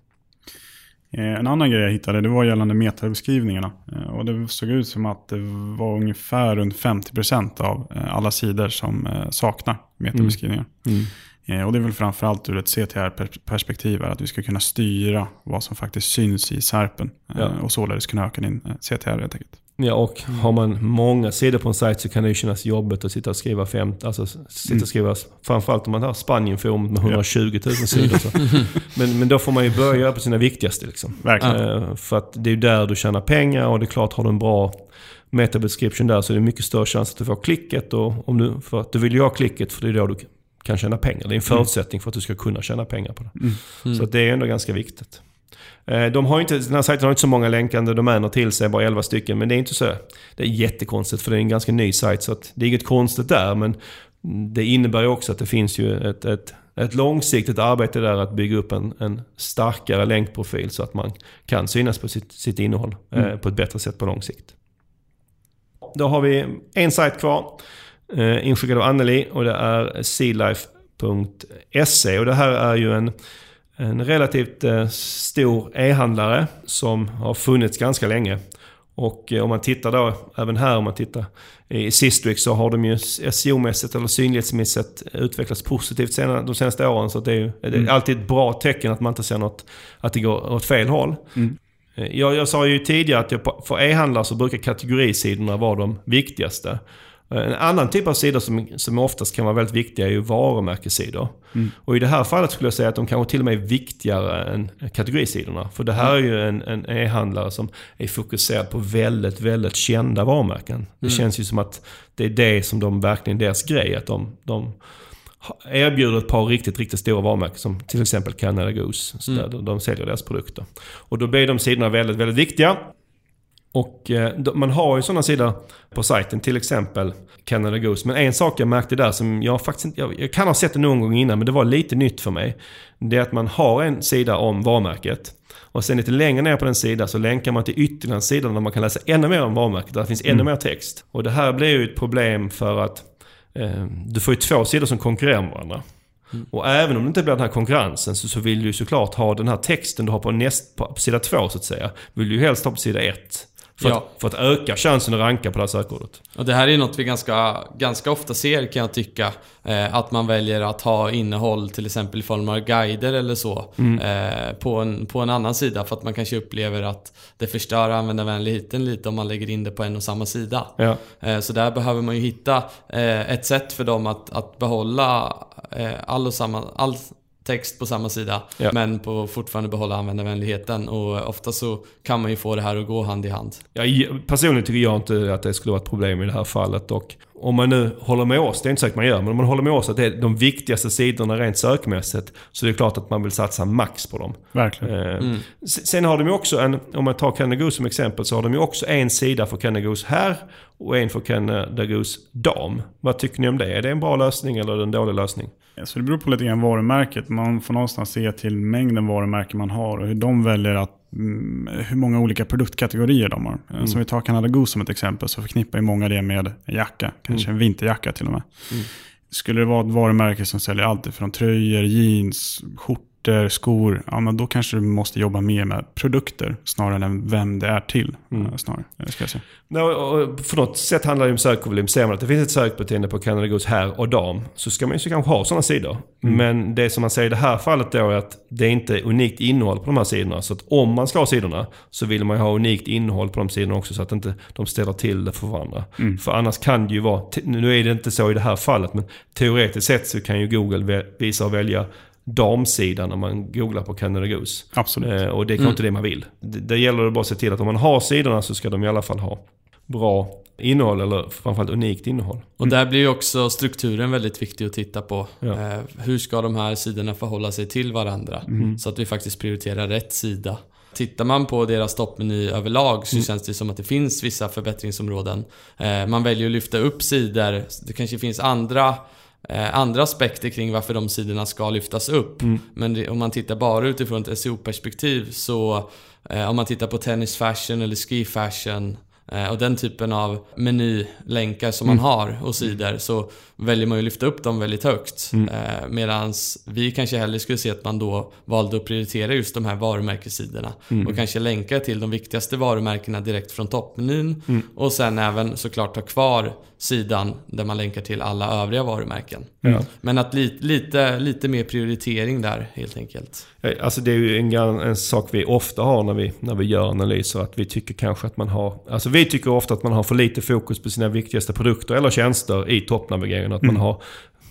Speaker 2: Eh, en annan grej jag hittade det var gällande metabeskrivningarna. Eh, och det såg ut som att det var ungefär runt 50% av eh, alla sidor som saknar metabeskrivningar. Mm. Mm. Och det är väl framförallt ur ett CTR-perspektiv att vi ska kunna styra vad som faktiskt syns i SERPen. Ja. Och således kunna öka din CTR helt enkelt.
Speaker 1: Ja, och har man många sidor på en sajt så kan det ju kännas jobbigt att sitta och skriva 50, alltså sitta och skriva, framförallt om man har Spanienforum med 120 000 sidor. Så. Men, men då får man ju börja på sina viktigaste liksom.
Speaker 2: Verkligen.
Speaker 1: Eh, för att det är ju där du tjänar pengar och det är klart, har du en bra metabescription där så är det mycket större chans att du får klicket. Och om du, för att du vill ju ha klicket för det är då du kan tjäna pengar. Det är en mm. förutsättning för att du ska kunna tjäna pengar på det. Mm. Så det är ändå ganska viktigt. Eh, de har inte, den här sajten har inte så många länkande domäner till sig, bara 11 stycken. Men det är inte så det är jättekonstigt för det är en ganska ny sajt. Så det är inget konstigt där. Men det innebär ju också att det finns ju ett, ett, ett långsiktigt arbete där att bygga upp en, en starkare länkprofil så att man kan synas på sitt, sitt innehåll eh, mm. på ett bättre sätt på lång sikt. Då har vi en sajt kvar. Eh, inskickad av Anneli och det är sealife.se. Och det här är ju en en relativt eh, stor e-handlare som har funnits ganska länge. Och eh, om man tittar då, även här om man tittar i Sistrix så har de ju SEO-mässigt eller synlighetsmässigt utvecklats positivt de senaste åren. Så det är ju det är mm. alltid ett bra tecken att man inte ser något, att det går åt fel håll. Mm. Eh, jag, jag sa ju tidigare att jag, för e-handlare så brukar kategorisidorna vara de viktigaste. En annan typ av sidor som, som oftast kan vara väldigt viktiga är ju varumärkessidor. Mm. Och i det här fallet skulle jag säga att de kanske till och med är viktigare än kategorisidorna. För det här är ju en, en e-handlare som är fokuserad på väldigt, väldigt kända varumärken. Det mm. känns ju som att det är det som de verkligen deras grej. Att de, de erbjuder ett par riktigt, riktigt stora varumärken som till exempel Canada Goose. Så mm. där de säljer deras produkter. Och då blir de sidorna väldigt, väldigt viktiga. Och eh, man har ju sådana sidor på sajten, till exempel Canada Goose. Men en sak jag märkte där som jag faktiskt inte, jag, jag kan ha sett det någon gång innan men det var lite nytt för mig. Det är att man har en sida om varumärket. Och sen lite längre ner på den sidan så länkar man till ytterligare en sida där man kan läsa ännu mer om varumärket. Där det finns mm. ännu mer text. Och det här blir ju ett problem för att eh, du får ju två sidor som konkurrerar med varandra. Mm. Och även om det inte blir den här konkurrensen så, så vill du ju såklart ha den här texten du har på, näst, på, på sida två så att säga. Vill du ju helst ha på sida ett. För, ja. att, för att öka chansen att ranka på det här sökordet.
Speaker 3: Och det här är något vi ganska, ganska ofta ser kan jag tycka. Eh, att man väljer att ha innehåll till exempel i form av guider eller så. Mm. Eh, på, en, på en annan sida för att man kanske upplever att det förstör användarvänligheten lite om man lägger in det på en och samma sida. Ja. Eh, så där behöver man ju hitta eh, ett sätt för dem att, att behålla eh, all, och samma, all text på samma sida ja. men på fortfarande behålla användarvänligheten. Och ofta så kan man ju få det här att gå hand i hand.
Speaker 1: Ja, personligen tycker jag inte att det skulle vara ett problem i det här fallet. Och om man nu håller med oss, det är inte säkert man gör, men om man håller med oss att det är de viktigaste sidorna rent sökmässigt så är det klart att man vill satsa max på dem.
Speaker 2: Verkligen.
Speaker 1: Eh, mm. Sen har de ju också en, om man tar Canada som exempel, så har de ju också en sida för Canada här och en för Canada dam. Vad tycker ni om det? Är det en bra lösning eller är det en dålig lösning?
Speaker 2: Så det beror på lite grann varumärket. Man får någonstans se till mängden varumärken man har och hur de väljer att mm, hur många olika produktkategorier de har. Mm. Som vi tar Canada Goose som ett exempel så förknippar ju många det med en jacka. Kanske mm. en vinterjacka till och med. Mm. Skulle det vara ett varumärke som säljer allt från tröjor, jeans, skjortor t-shirtar, skor, ja, men då kanske du måste jobba mer med produkter snarare än vem det är till. Mm. Snarare, ska jag säga.
Speaker 1: No, för något sätt handlar det om sökvolym. Ser man att det finns ett sökbeteende på Canada Goose herr och dam så ska man ju kanske ha sådana sidor. Mm. Men det som man säger i det här fallet då är att det är inte unikt innehåll på de här sidorna. Så att om man ska ha sidorna så vill man ju ha unikt innehåll på de sidorna också så att inte de ställer till det för varandra. Mm. För annars kan det ju vara, nu är det inte så i det här fallet, men teoretiskt sett så kan ju Google visa och välja damsidan när man googlar på Canada Goose.
Speaker 2: Absolut.
Speaker 1: Eh, och det är kanske mm. inte det man vill. Det, det gäller att bara se till att om man har sidorna så ska de i alla fall ha bra innehåll eller framförallt unikt innehåll.
Speaker 3: Och där blir ju också strukturen väldigt viktig att titta på. Ja. Eh, hur ska de här sidorna förhålla sig till varandra? Mm. Så att vi faktiskt prioriterar rätt sida. Tittar man på deras toppmeny överlag så mm. känns det som att det finns vissa förbättringsområden. Eh, man väljer att lyfta upp sidor. Det kanske finns andra andra aspekter kring varför de sidorna ska lyftas upp. Mm. Men det, om man tittar bara utifrån ett SEO-perspektiv så eh, om man tittar på tennis fashion eller ski fashion Eh, och den typen av menylänkar som man mm. har och sidor så väljer man ju lyfta upp dem väldigt högt. Mm. Eh, Medan vi kanske hellre skulle se att man då valde att prioritera just de här varumärkessidorna. Mm. Och kanske länka till de viktigaste varumärkena direkt från toppmenyn. Mm. Och sen även såklart ha kvar sidan där man länkar till alla övriga varumärken. Ja. Men att li lite, lite mer prioritering där helt enkelt.
Speaker 1: Alltså det är ju en, en sak vi ofta har när vi, när vi gör analyser. Att vi tycker kanske att man har... Alltså vi tycker ofta att man har för lite fokus på sina viktigaste produkter eller tjänster i toppnavigeringen. Att mm. man har,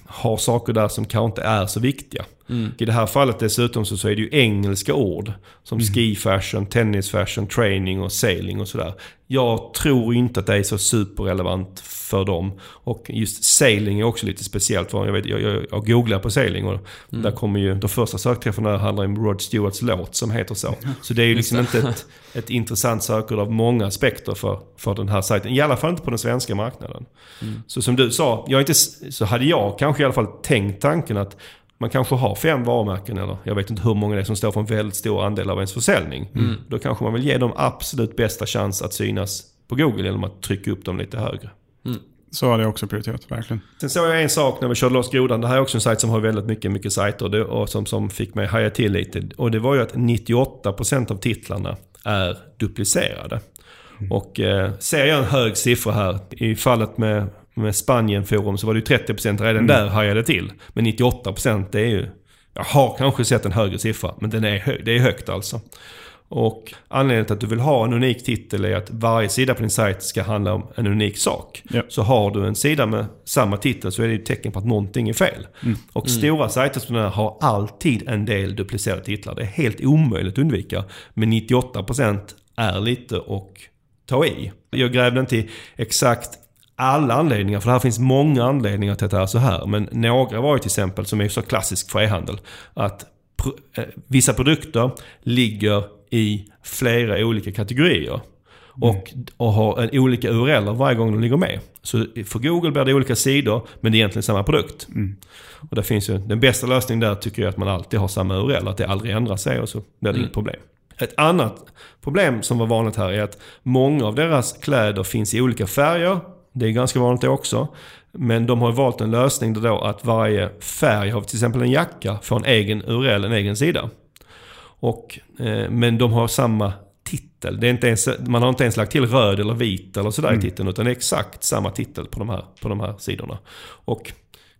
Speaker 1: har saker där som kanske inte är så viktiga. Mm. I det här fallet dessutom så, så är det ju engelska ord. Som mm. ski fashion, tennis fashion, training och sailing och sådär. Jag tror inte att det är så superrelevant för dem. Och just sailing är också lite speciellt. Jag, vet, jag, jag, jag googlar på sailing och mm. där kommer ju de första sökträffarna handlar om Rod Stewarts låt som heter så. Så det är ju liksom inte ett, ett intressant sökord av många aspekter för, för den här sajten. I alla fall inte på den svenska marknaden. Mm. Så som du sa, jag inte, så hade jag kanske i alla fall tänkt tanken att man kanske har fem varumärken eller jag vet inte hur många det är som står för en väldigt stor andel av ens försäljning. Mm. Då kanske man vill ge dem absolut bästa chans att synas på Google genom att trycka upp dem lite högre.
Speaker 2: Mm. Så hade jag också prioriterat, verkligen.
Speaker 1: Sen såg jag en sak när vi körde loss grodan. Det här är också en sajt som har väldigt mycket, mycket sajter och som, som fick mig haja till lite. Och det var ju att 98% av titlarna är duplicerade. Mm. Och eh, ser jag en hög siffra här, i fallet med med Spanien-forum så var det ju 30% redan mm. där hajade till. Men 98% det är ju... Jag har kanske sett en högre siffra, men den är det är högt alltså. Och anledningen till att du vill ha en unik titel är att varje sida på din sajt ska handla om en unik sak. Ja. Så har du en sida med samma titel så är det ett tecken på att någonting är fel. Mm. Och mm. stora sajter som den här har alltid en del duplicerade titlar. Det är helt omöjligt att undvika. Men 98% är lite och ta i. Jag grävde inte exakt alla anledningar, för det här finns många anledningar till att det är så här. Men några var ju till exempel, som är så klassisk för e-handel, att eh, vissa produkter ligger i flera olika kategorier. Mm. Och, och har en olika URL varje gång de ligger med. Så för Google blir det olika sidor, men det är egentligen samma produkt. Mm. Och det finns ju, den bästa lösningen där tycker jag att man alltid har samma URL, att det aldrig ändrar sig och så blir det mm. inget problem. Ett annat problem som var vanligt här är att många av deras kläder finns i olika färger, det är ganska vanligt det också. Men de har valt en lösning då att varje färg av till exempel en jacka får en egen URL, en egen sida. Och, eh, men de har samma titel. Det är inte ens, man har inte ens lagt till röd eller vit eller sådär mm. i titeln. Utan det är exakt samma titel på de här, på de här sidorna. Och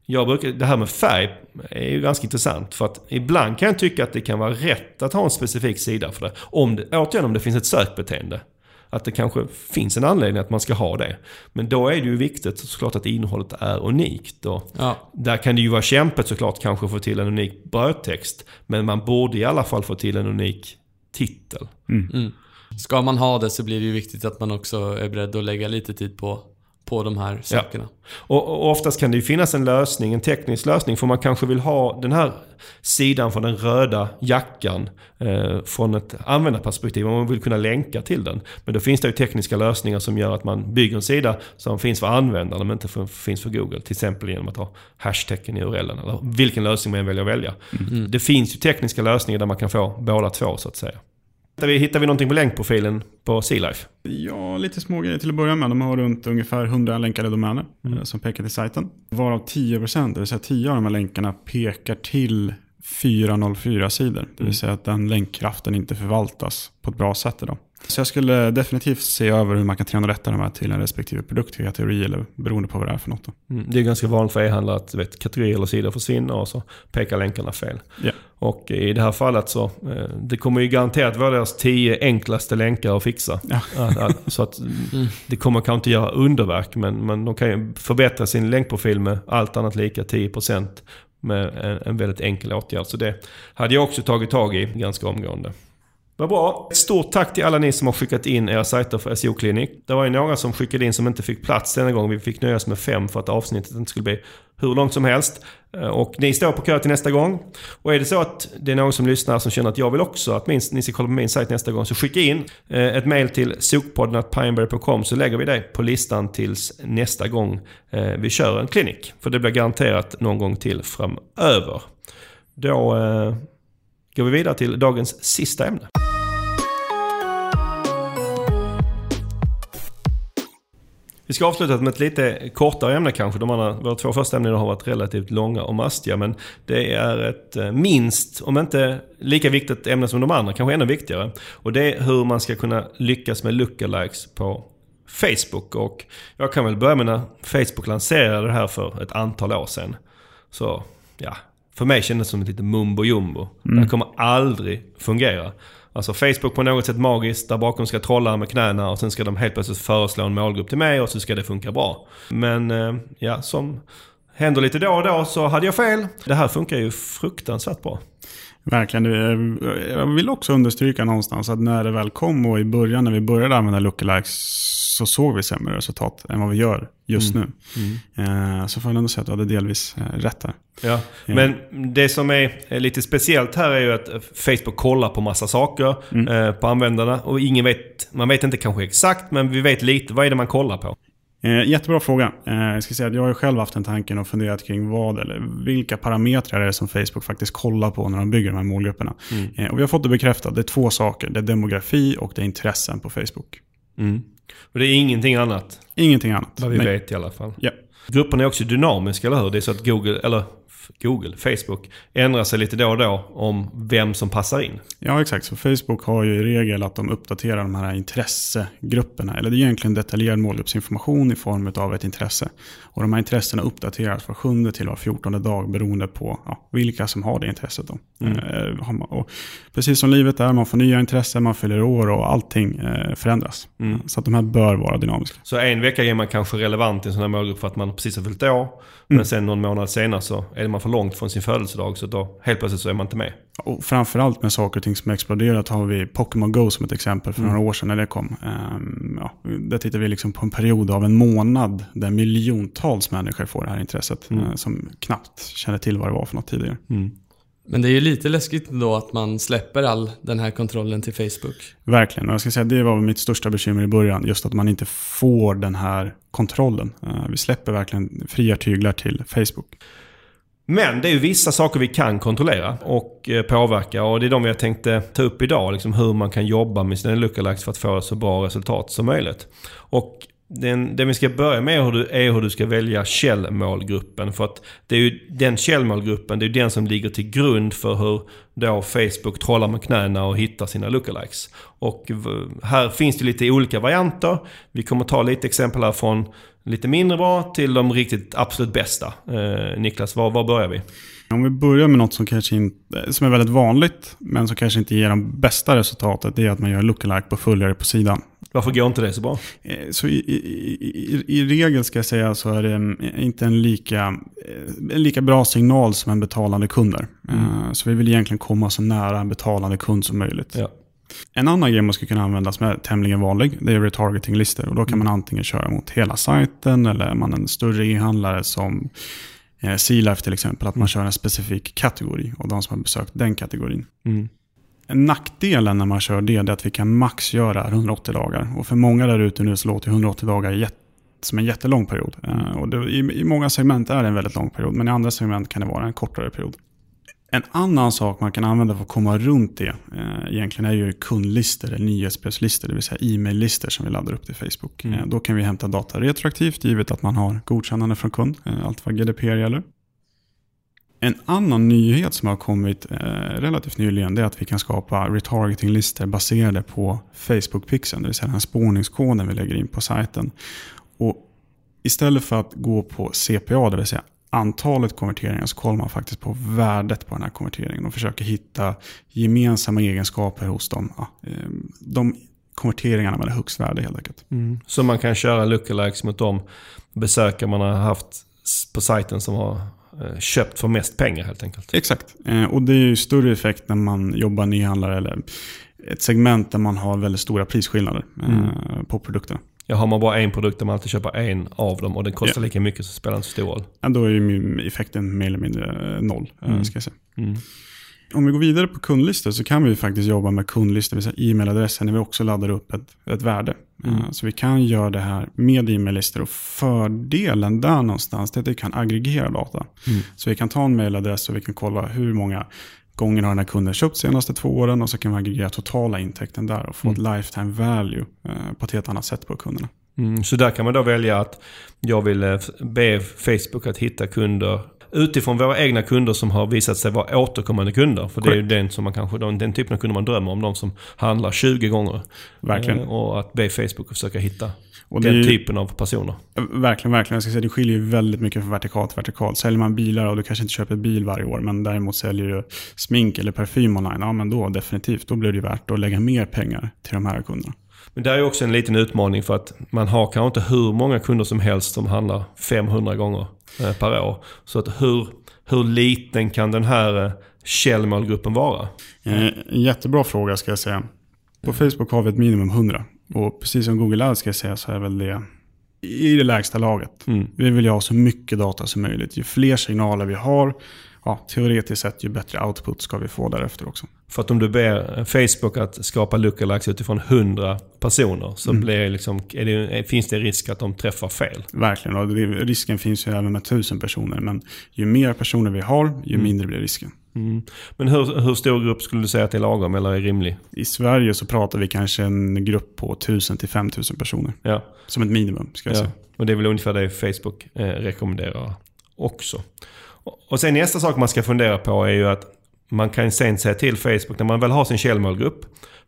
Speaker 1: jag brukar, det här med färg är ju ganska intressant. För att ibland kan jag tycka att det kan vara rätt att ha en specifik sida för det. Om det återigen om det finns ett sökbeteende. Att det kanske finns en anledning att man ska ha det. Men då är det ju viktigt såklart att innehållet är unikt. Och ja. Där kan det ju vara kämpigt såklart kanske att få till en unik brödtext. Men man borde i alla fall få till en unik titel.
Speaker 3: Mm. Mm. Ska man ha det så blir det ju viktigt att man också är beredd att lägga lite tid på på de här sakerna. Ja.
Speaker 1: Och, och, oftast kan det ju finnas en lösning, en teknisk lösning. För man kanske vill ha den här sidan från den röda jackan eh, från ett användarperspektiv. Om man vill kunna länka till den. Men då finns det ju tekniska lösningar som gör att man bygger en sida som finns för användaren men inte för, finns för Google. Till exempel genom att ha hashtaggen i URLen. Eller vilken lösning man väljer att välja. Mm. Det finns ju tekniska lösningar där man kan få båda två så att säga. Hittar vi, hittar vi någonting på länkprofilen på Sealife?
Speaker 2: Ja, lite små grejer till att börja med. De har runt ungefär 100 länkade domäner mm. Eh, som pekar till sajten. Varav 10%, det vill säga 10 av de här länkarna pekar till 404-sidor. Det vill
Speaker 1: Mm.
Speaker 2: säga att den länkkraften inte förvaltas på ett bra sätt idag. Så jag skulle definitivt se över hur man kan träna rätta de här till en respektive produktkategori eller beroende på vad det är för något.
Speaker 1: Mm. Det är ganska vanligt för e-handlare att vet, kategorier eller sidor försvinner och så pekar länkarna fel.
Speaker 2: Ja.
Speaker 1: Och i det här fallet så, eh, det kommer ju garanterat vara deras tio enklaste länkar att fixa.
Speaker 2: Ja.
Speaker 1: Så att det kommer kanske inte göra underverk, men, men de kan ju förbättra sin länkprofil med allt annat lika 10% med en, en väldigt enkel åtgärd. Så det hade jag också tagit tag i ganska omgående. Vad bra. Ett stort tack till alla ni som har skickat in era sajter för SEO Clinic. Det var ju några som skickade in som inte fick plats denna gång. Vi fick nöja oss med fem för att avsnittet inte skulle bli hur långt som helst. Eh, och ni står på kö till nästa gång. Och är det så att det är någon som lyssnar som känner att jag vill också att minst, ni ska kolla på min sajt nästa gång. Så skicka in eh, ett mail till sokpodden.pineberry.com så lägger vi det på listan tills nästa gång eh, vi kör en klinik. För det blir garanterat någon gång till framöver. Då eh, går vi vidare till dagens sista ämne. Vi ska avsluta med ett lite kortare ämne kanske. De andra, våra två första ämnen har varit relativt långa och mastiga. Men det är ett eh, minst, om inte lika viktigt ämne som de andra, kanske ännu viktigare. Och det är hur man ska kunna lyckas med lookalikes på Facebook. Och jag kan väl börja med när Facebook lanserade det här för ett antal år sedan. Så ja, för mig kändes det som ett litet mumbo jumbo. Det här kommer aldrig fungera. Alltså Facebook på något sätt magiskt, där bakom ska trolla med knäna och sen ska de helt plötsligt föreslå en målgrupp till mig och så ska det funka bra. Men eh, ja, som händer lite då och då så hade jag fel. Det här funkar ju fruktansvärt bra.
Speaker 2: Verkligen. Eh, jag vill också understryka någonstans att när det väl kom och i början när vi började använda lookalikes så såg vi sämre resultat än vad vi gör just nu. Eh, Så får jag ändå säga att du hade delvis eh, rätt där.
Speaker 1: Ja. Men det som är lite speciellt här är ju att Facebook kollar på massa saker eh, på användarna. Och ingen vet, man vet inte kanske exakt, men vi vet lite. Vad är det man kollar på?
Speaker 2: Jättebra fråga. Jag ska säga att jag har själv haft den tanken och funderat kring vad eller vilka parametrar är det som Facebook faktiskt kollar på när de bygger de här målgrupperna. Eh, och vi har fått det bekräftat. Det är två saker. Det är demografi och det är intressen på Facebook.
Speaker 1: Mm. Och det är ingenting annat,
Speaker 2: Ingenting annat.
Speaker 1: vad vi
Speaker 2: Nej.
Speaker 1: vet i alla fall.
Speaker 2: Ja.
Speaker 1: Grupperna är också dynamiska, eller hur? Det är så att Google, eller Google, Facebook, ändrar sig lite då och då om vem som passar in.
Speaker 2: Ja, exakt. Så Facebook har ju i regel att de uppdaterar de här intressegrupperna. Eller det är egentligen detaljerad målgruppsinformation i form av ett intresse. Och de här intressena uppdateras var sjunde till var fjortonde dag beroende på ja, vilka som har det intresset. Då. Eh, har man, och precis som livet är, man får nya intressen, man fyller år och allting eh, förändras. Så att de här bör vara dynamiska.
Speaker 1: Så en vecka är man kanske relevant i en sån här målgrupp för att man precis har fyllt år. Men sen någon månad senare så är man för långt från sin födelsedag så då helt plötsligt så är man inte med.
Speaker 2: Och framförallt med saker och ting som har exploderat har vi Pokémon Go som ett exempel för några år sedan när det kom. Ehm, ja, där tittar vi liksom på en period av en månad där miljontals människor får det här intresset. eh, som knappt kände till vad det var för något tidigare.
Speaker 3: Men det är ju lite läskigt då att man släpper all den här kontrollen till Facebook.
Speaker 2: Verkligen. Och jag ska säga det var mitt största bekymmer i början. Just att man inte får den här kontrollen. Eh, vi släpper verkligen fria tyglar till Facebook.
Speaker 1: Men det är ju vissa saker vi kan kontrollera och eh, påverka och det är de jag tänkte ta upp idag. Liksom hur man kan jobba med sina lookalikes för att få så bra resultat som möjligt. Och den, det vi ska börja med är hur, du, är hur du ska välja källmålgruppen. För att det är ju den källmålgruppen, det är den som ligger till grund för hur då Facebook trollar med knäna och hittar sina lookalikes. Och här finns det lite olika varianter. Vi kommer ta lite exempel här från lite mindre bra till de riktigt absolut bästa. Eh, Niklas, var, var börjar vi?
Speaker 2: Om vi börjar med något som, kanske inte, som är väldigt vanligt, men som kanske inte ger de bästa resultatet, det är att man gör lookalike på följare på sidan.
Speaker 1: Varför går inte det så bra?
Speaker 2: Eh, Så i, i, i, regel ska jag säga så är det mm, inte en lika, eh, en lika bra signal som en betalande kund är. Eh, Så vi vill egentligen komma så nära en betalande kund som möjligt.
Speaker 1: Ja.
Speaker 2: En annan grej man skulle kunna använda som är tämligen vanlig, det är retargeting-listor. Och då kan man antingen köra mot hela sajten eller är man en större e-handlare som C-Life till exempel, att man kör en specifik kategori och de som har besökt den kategorin.
Speaker 1: Mm.
Speaker 2: Nackdelen när man kör det är att vi kan max göra 180 dagar. Och för många där ute nu så låter 180 dagar som en jättelång period. Eh, och det, i, I många segment är det en väldigt lång period, men i andra segment kan det vara en kortare period. En annan sak man kan använda för att komma runt det eh, egentligen är ju kundlistor, eller nyhetsbrevslistor, det vill säga e-maillistor som vi laddar upp till Facebook. Eh, då kan vi hämta data retroaktivt givet att man har godkännande från kund, eh, allt vad GDPR gäller. En annan nyhet som har kommit eh, relativt nyligen är att vi kan skapa retargeting-listor baserade på Facebook-pixeln, det vill säga den spårningskoden vi lägger in på sajten. Och istället för att gå på CPA, det vill säga antalet konverteringar, så kollar man faktiskt på värdet på den här konverteringen och försöker hitta gemensamma egenskaper hos dem. Ja, eh, de konverteringarna med högst värde helt enkelt.
Speaker 1: Mm. Så man kan köra lookalikes mot de besökare man har haft på sajten som har köpt för mest pengar helt enkelt.
Speaker 2: Exakt. Eh, och det är ju större effekt när man jobbar nyhandlare eller ett segment där man har väldigt stora prisskillnader mm. på produkterna.
Speaker 1: Ja, har man bara en produkt där man alltid köper en av dem och den kostar ja. lika mycket så spelar det inte så stor roll.
Speaker 2: Ja, då är ju effekten mer eller mindre noll. Mm. Ska jag säga. Mm. Om vi går vidare på kundlistor så kan vi faktiskt jobba med kundlistor, det vill säga e-mailadresser, när vi också laddar upp ett, ett värde. Mm. Så vi kan göra det här med e-maillistor och fördelen där någonstans är att vi kan aggregera data. Mm. Så vi kan ta en mailadress och vi kan kolla hur många gånger har den här kunden köpt de senaste två åren och så kan vi aggregera totala intäkten där och få mm. ett lifetime value eh, på ett helt annat sätt på kunderna.
Speaker 1: Mm, så där kan man då välja att jag vill eh, be Facebook att hitta kunder utifrån våra egna kunder som har visat sig vara återkommande kunder. För det är ju den, som man kanske, den typen av kunder man drömmer om. De som handlar 20 gånger.
Speaker 2: Verkligen.
Speaker 1: Eh, och att be Facebook att försöka hitta och den typen av personer.
Speaker 2: Verkligen, verkligen. Jag ska säga, det skiljer ju väldigt mycket från vertikalt till vertikalt. Säljer man bilar och du kanske inte köper bil varje år, men däremot säljer du smink eller parfym online, ja men då definitivt, då blir det värt att lägga mer pengar till de här kunderna.
Speaker 1: Men det är också en liten utmaning för att man har kanske inte hur många kunder som helst som handlar 500 gånger eh, per år. Så att hur, hur liten kan den här eh, källmålgruppen vara?
Speaker 2: Eh, en jättebra fråga ska jag säga. På Facebook har vi ett minimum 100. Och precis som Google Ads ska jag säga så är väl det i det lägsta laget. Mm. Vi vill ju ha så mycket data som möjligt. Ju fler signaler vi har, ja, teoretiskt sett ju bättre output ska vi få därefter också.
Speaker 1: För att om du ber Facebook att skapa lookalikes utifrån 100 personer så mm. blir liksom, det, finns det risk att de träffar fel.
Speaker 2: Verkligen, och det, risken finns ju även med 1000 personer. Men ju mer personer vi har, ju mm. mindre blir risken.
Speaker 1: Mm. Men hur, hur stor grupp skulle du säga att det är lagom eller är rimlig?
Speaker 2: I Sverige så pratar vi kanske en grupp på 1000 5000 personer.
Speaker 1: Ja.
Speaker 2: Som ett minimum, ska jag ja. säga.
Speaker 1: Och det är väl ungefär det Facebook eh, rekommenderar också. Och sen nästa sak man ska fundera på är ju att man kan sen säga till Facebook, när man väl har sin källmålgrupp,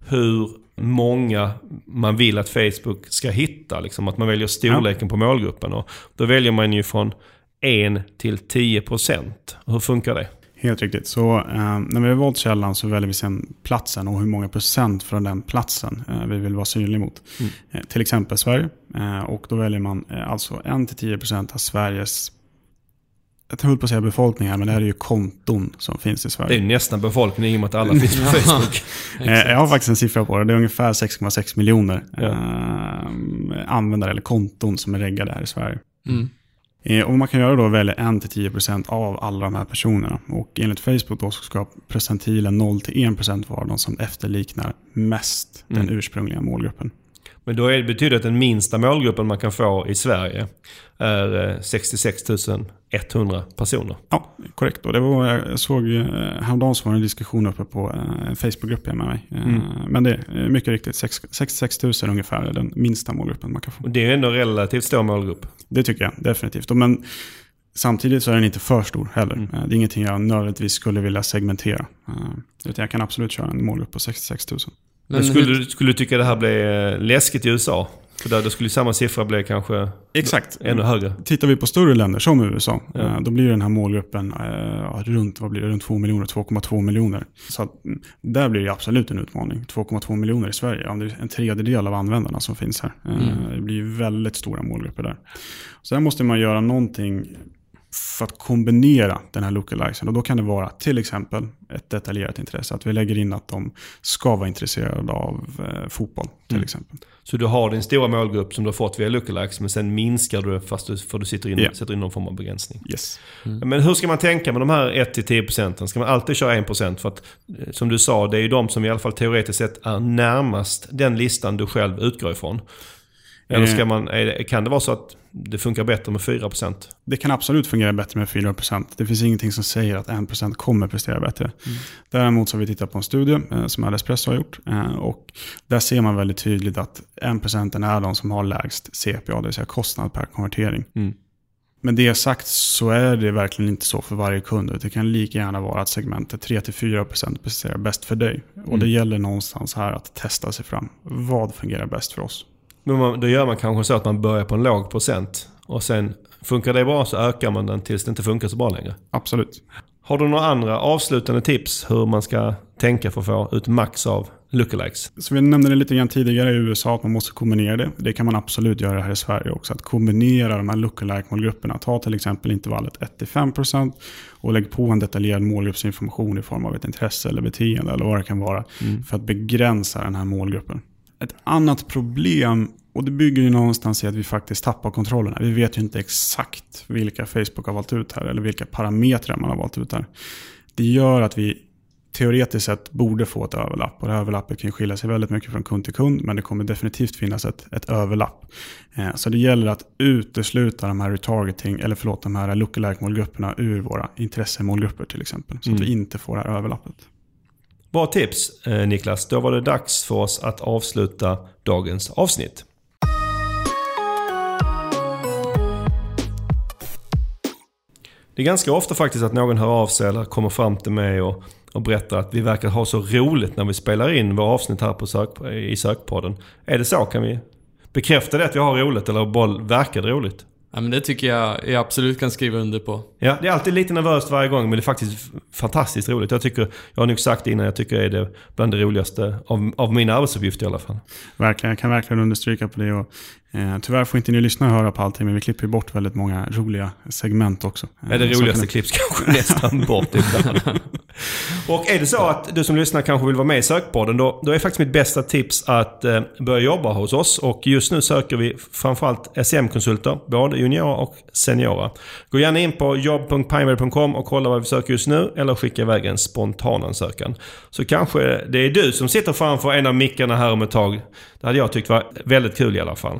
Speaker 1: hur många man vill att Facebook ska hitta. Liksom att man väljer storleken ja. på målgruppen. Och då väljer man ju från 1 till 10 procent. Hur funkar det?
Speaker 2: Helt riktigt. Så eh, när vi har valt källan så väljer vi sen platsen och hur många procent från den platsen eh, vi vill vara synlig mot. Mm. Eh, till exempel Sverige. Eh, och då väljer man eh, alltså 1-10% procent av Sveriges jag höll på att säga befolkning här, men det här är ju konton som finns i Sverige.
Speaker 1: Det är nästan befolkning i och med att alla finns på Facebook.
Speaker 2: Eh, jag har faktiskt en siffra på det. Det är ungefär 6,6 miljoner ja. äh, användare eller konton som är reggade här i Sverige. Mm. Eh, och man kan göra då välja 1-10% av alla de här personerna. Och enligt Facebook då så ska procentilen 0-1% vara de som efterliknar mest mm. den ursprungliga målgruppen.
Speaker 1: Men då är, betyder det att den minsta målgruppen man kan få i Sverige är 66 eh, 100 personer.
Speaker 2: Ja, korrekt. Och det var, jag såg eh, häromdagen så var det en diskussion uppe på en eh, Facebookgrupp med mig. Mm. Men det är mycket riktigt 66 000 ungefär är den minsta målgruppen man kan få.
Speaker 1: Och det är ändå relativt stor målgrupp.
Speaker 2: Det tycker jag definitivt. Men Samtidigt så är den inte för stor heller. Mm. Det är ingenting jag nödvändigtvis skulle vilja segmentera. Utan jag kan absolut köra en målgrupp på 66 000.
Speaker 1: Men skulle, hur... skulle du tycka det här blir läskigt i USA? För där, då skulle samma siffra bli kanske
Speaker 2: Exakt.
Speaker 1: ännu högre.
Speaker 2: Tittar vi på större länder som USA, ja. Eh, då blir den här målgruppen eh, runt, vad blir det, runt 2 miljoner, 2,2 miljoner. Så att, mm, där blir det absolut en utmaning. 2,2 miljoner i Sverige, om det är en tredjedel av användarna som finns här. Eh, mm. Det blir väldigt stora målgrupper där. Så där måste man göra någonting för att kombinera den här lookalikesen. Och då kan det vara till exempel ett detaljerat intresse. Att vi lägger in att de ska vara intresserade av eh, fotboll till mm. exempel.
Speaker 1: Så du har din stora målgrupp som du har fått via lookalikes men sen minskar du fast du, för du sitter in, yeah. sätter in någon form av begränsning.
Speaker 2: Yes.
Speaker 1: Mm. Men hur ska man tänka med de här 1-10%? Ska man alltid köra 1%? För att eh, som du sa, det är ju de som i alla fall teoretiskt sett är närmast den listan du själv utgår ifrån. Eller ska eh. man, kan det vara så att det funkar bättre med 4%?
Speaker 2: Det kan absolut fungera bättre med 4%. Det finns ingenting som säger att 1% kommer prestera bättre. Mm. Däremot så har vi tittat på en studie eh, som Adespresso har gjort. Eh, och där ser man väldigt tydligt att 1% är de som har lägst CPA, det vill säga kostnad per konvertering. Mm. Med det sagt så är det verkligen inte så för varje kund. Det kan lika gärna vara att segmentet 3-4% presterar bäst för dig. Och
Speaker 1: Mm.
Speaker 2: det gäller någonstans här att testa sig fram. Vad fungerar bäst för oss?
Speaker 1: Men man, då gör man kanske så att man börjar på en låg procent. Och sen funkar det bra så ökar man den tills det inte funkar så bra längre.
Speaker 2: Absolut.
Speaker 1: Har du några andra avslutande tips hur man ska tänka för att få ut max av lookalikes?
Speaker 2: Så vi nämnde det lite grann tidigare i USA att man måste kombinera det. Det kan man absolut göra här i Sverige också. Att kombinera de här lookalike-målgrupperna. Ta till exempel intervallet 1-5% och lägg på en detaljerad målgruppsinformation i form av ett intresse eller beteende eller vad det kan vara. För att begränsa den här målgruppen. Ett annat problem, och det bygger ju någonstans i att vi faktiskt tappar kontrollen. Vi vet ju inte exakt vilka Facebook har valt ut här eller vilka parametrar man har valt ut här. Det gör att vi teoretiskt sett borde få ett överlapp. Och det här överlappet kan skilja sig väldigt mycket från kund till kund. Men det kommer definitivt finnas ett, ett överlapp. Eh, så det gäller att utesluta de här retargeting, eller förlåt, de här lookalike-målgrupperna ur våra intressemålgrupper till exempel. Så att vi inte får det här överlappet.
Speaker 1: Bra tips eh, Niklas. Då var det dags för oss att avsluta dagens avsnitt. Det är ganska ofta faktiskt att någon hör av sig eller kommer fram till mig och, och berättar att vi verkar ha så roligt när vi spelar in våra avsnitt här på sök, i Sökpodden. Är det så? Kan vi bekräfta det att vi har roligt eller bara verkar det roligt?
Speaker 3: Ja, men det tycker jag jag absolut kan skriva under på.
Speaker 1: Ja, det är alltid lite nervöst varje gång men det är faktiskt fantastiskt roligt. Jag tycker, jag har nog sagt det innan, jag tycker det är det bland det roligaste av, av mina arbetsuppgifter i alla fall.
Speaker 2: Verkligen, jag kan verkligen understryka på det. Och, eh, tyvärr får inte ni lyssnare höra på allting, men vi klipper bort väldigt många roliga segment också.
Speaker 1: Ja, det
Speaker 2: Eh, så
Speaker 1: roligaste klipps kanske nästan bort ibland. Och är det så att du som lyssnar kanske vill vara med i Sökpodden, då, då är faktiskt mitt bästa tips att eh, börja jobba hos oss. Och just nu söker vi framförallt SEM-konsulter, både juniora och seniora. Gå gärna in på jobb.pineberry.com och kolla vad vi söker just nu, eller skicka iväg en spontan ansökan. Så kanske det är du som sitter framför en av mickarna här om ett tag. Det hade jag tyckt var väldigt kul i alla fall.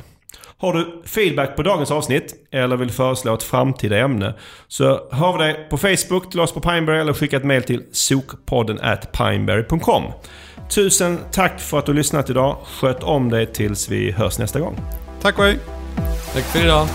Speaker 1: Har du feedback på dagens avsnitt eller vill föreslå ett framtida ämne så hör vi dig på Facebook till oss på Pineberry eller skicka ett mail till sokpodden at pineberry.com. Tusen tack för att du har lyssnat idag. Sköt om dig tills vi hörs nästa gång.
Speaker 2: Tack och hej!
Speaker 3: Tack för idag.